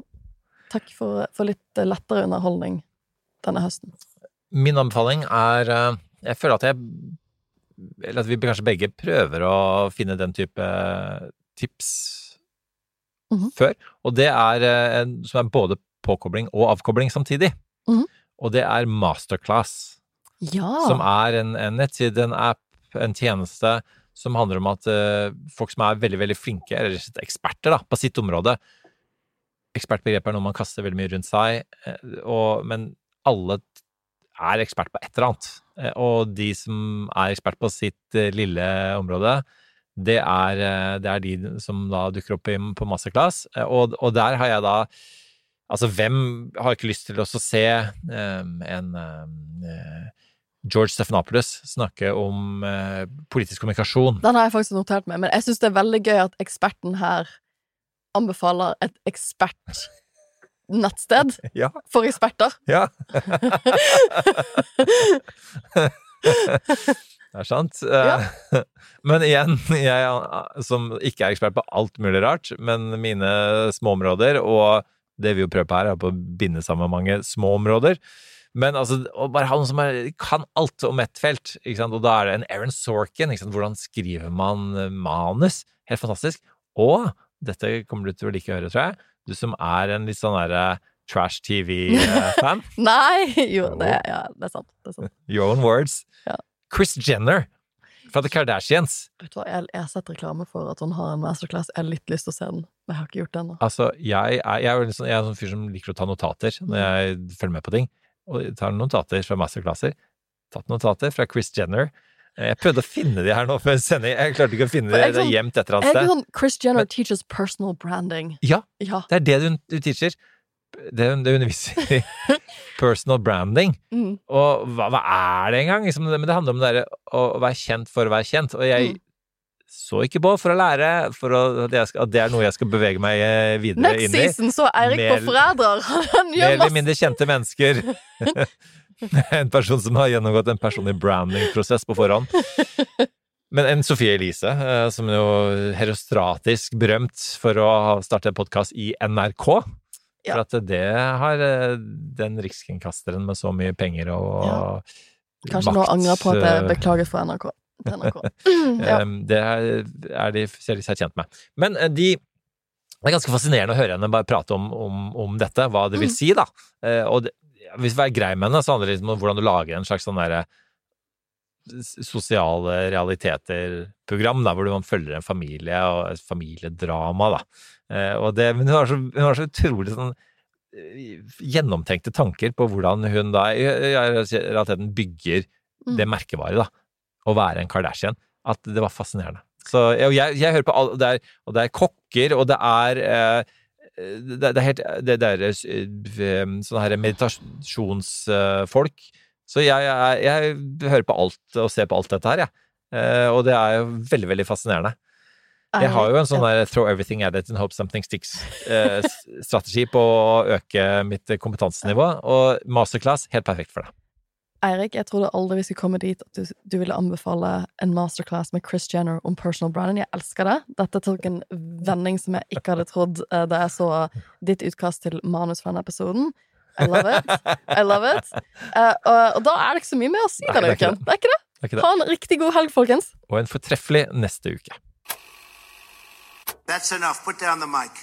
Takk for, for litt lettere underholdning denne høsten. Min anbefaling er eh, Jeg føler at jeg Eller at vi kanskje begge prøver å finne den type tips Mhm. før. Og det er eh, en som er både påkobling og avkobling samtidig. Mhm. Og det er Masterclass. Ja! Som er en, en nettside, en app, en tjeneste som handler om at uh, folk som er veldig, veldig flinke, eller eksperter da, på sitt område Ekspertbegrepet er noe man kaster veldig mye rundt seg, eh, og, men alle er ekspert på et eller annet. Eh, Og de som er ekspert på sitt eh, lille område, det er, eh, det er de som da dukker opp på masterclass. Og, og der har jeg da Altså, hvem har ikke lyst til å se en George Stephanopoulos snakke om politisk kommunikasjon? Den har jeg faktisk notert meg, men jeg syns det er veldig gøy at eksperten her anbefaler et ekspertnettsted Ja. for eksperter. Ja. det er sant. Ja. Men igjen, jeg eh, som ikke er ekspert på alt mulig rart, men mine småområder, og det vi jo prøver på her, er på å binde sammen mange små områder. Men altså, å bare ha noen som er, kan alt om ett felt, og da er det en Aaron Sorkin, hvordan skriver man eh, manus? Helt fantastisk. Og dette kommer du til å like å høre, tror jeg, du som er en litt sånn derre trash TV-fan. Nei! Jo, det, ja, det er sant. Det er sant. Your own words. Ja. Chris Jenner fra The Kardashians. Vet du hva, jeg, jeg har sett reklame for at hun har en masterclass. Jeg har litt lyst til å se den, men jeg har ikke gjort det ennå. Altså, jeg er, jeg er sånn, jeg er sånn fyr som liker å ta notater når jeg følger med på ting. Og jeg tar notater fra masterclasser. Tatt notater fra Chris Jenner. Jeg prøvde å finne de her nå før sending. Jeg klarte ikke å finne de. Det er sånn- gjemt et eller Er annet sted. sånn Chris Jenner teaches personal branding? Ja, det er det du, du teacher. Det, det underviser i personal branding. Mm. Og hva, hva er det engang? Liksom, men det handler om det der, å, være kjent for å være kjent. Og jeg Mm. så ikke på for å lære, for å, at, skal, at det er noe jeg skal bevege meg eh, videre Next inn i. Next season så Eirik på Forræder. Han Mer eller mindre kjente mennesker. en person som har gjennomgått en personlig branding-prosess på forhånd. Men en Sofie Elise, som er jo herostratisk berømt for å ha startet podkast i NRK. Ja. For at det har eh, den rikskringkasteren med så mye penger og Kanskje nå angrer på at jeg beklager beklaget for NRK. NRK. ja. Det er, de ser de seg tjent med. Men eh, de det er ganske fascinerende å høre henne bare prate om, om, om dette, hva det vil Mm. si, da. Eh, og det, hvis vi er grei med henne, så handler det litt om hvordan du lager en slags sånn derre sosiale realiteter-program, da, hvor man følger en familie og et familiedrama, da. Eh, og det, men hun har så, hun har så utrolig sånn eh, gjennomtenkte tanker på hvordan hun da i realiteten bygger Mm. det merkevaret, da. Å være en Kardashian. At det var fascinerende. Så og jeg, jeg hører på all, det er, Og det er kokker, og det er eh, det, er helt Det, er eh, sånne her meditasjonsfolk. Så jeg, jeg, jeg hører på alt og ser på alt dette her, jeg. Eh, og det er jo veldig, veldig fascinerende. Jeg har jo en sånn der throw everything at it and hope something sticks-strategi på å øke mitt kompetansenivå, og masterclass, helt perfekt for det. Eirik, jeg trodde aldri vi skulle komme dit at du, du ville anbefale en masterclass med Chris Jenner om personal branding. Jeg elsker det. Dette tok en vending som jeg ikke hadde trodd uh, da jeg så ditt utkast til manus for denne episoden. I love it. I love it. Uh, og, og da er det ikke så mye mer å si denne det uken. Det er ikke det. Det er ikke det. Ha en riktig god helg, folkens. Og en fortreffelig neste uke. That's enough. Put down the mic.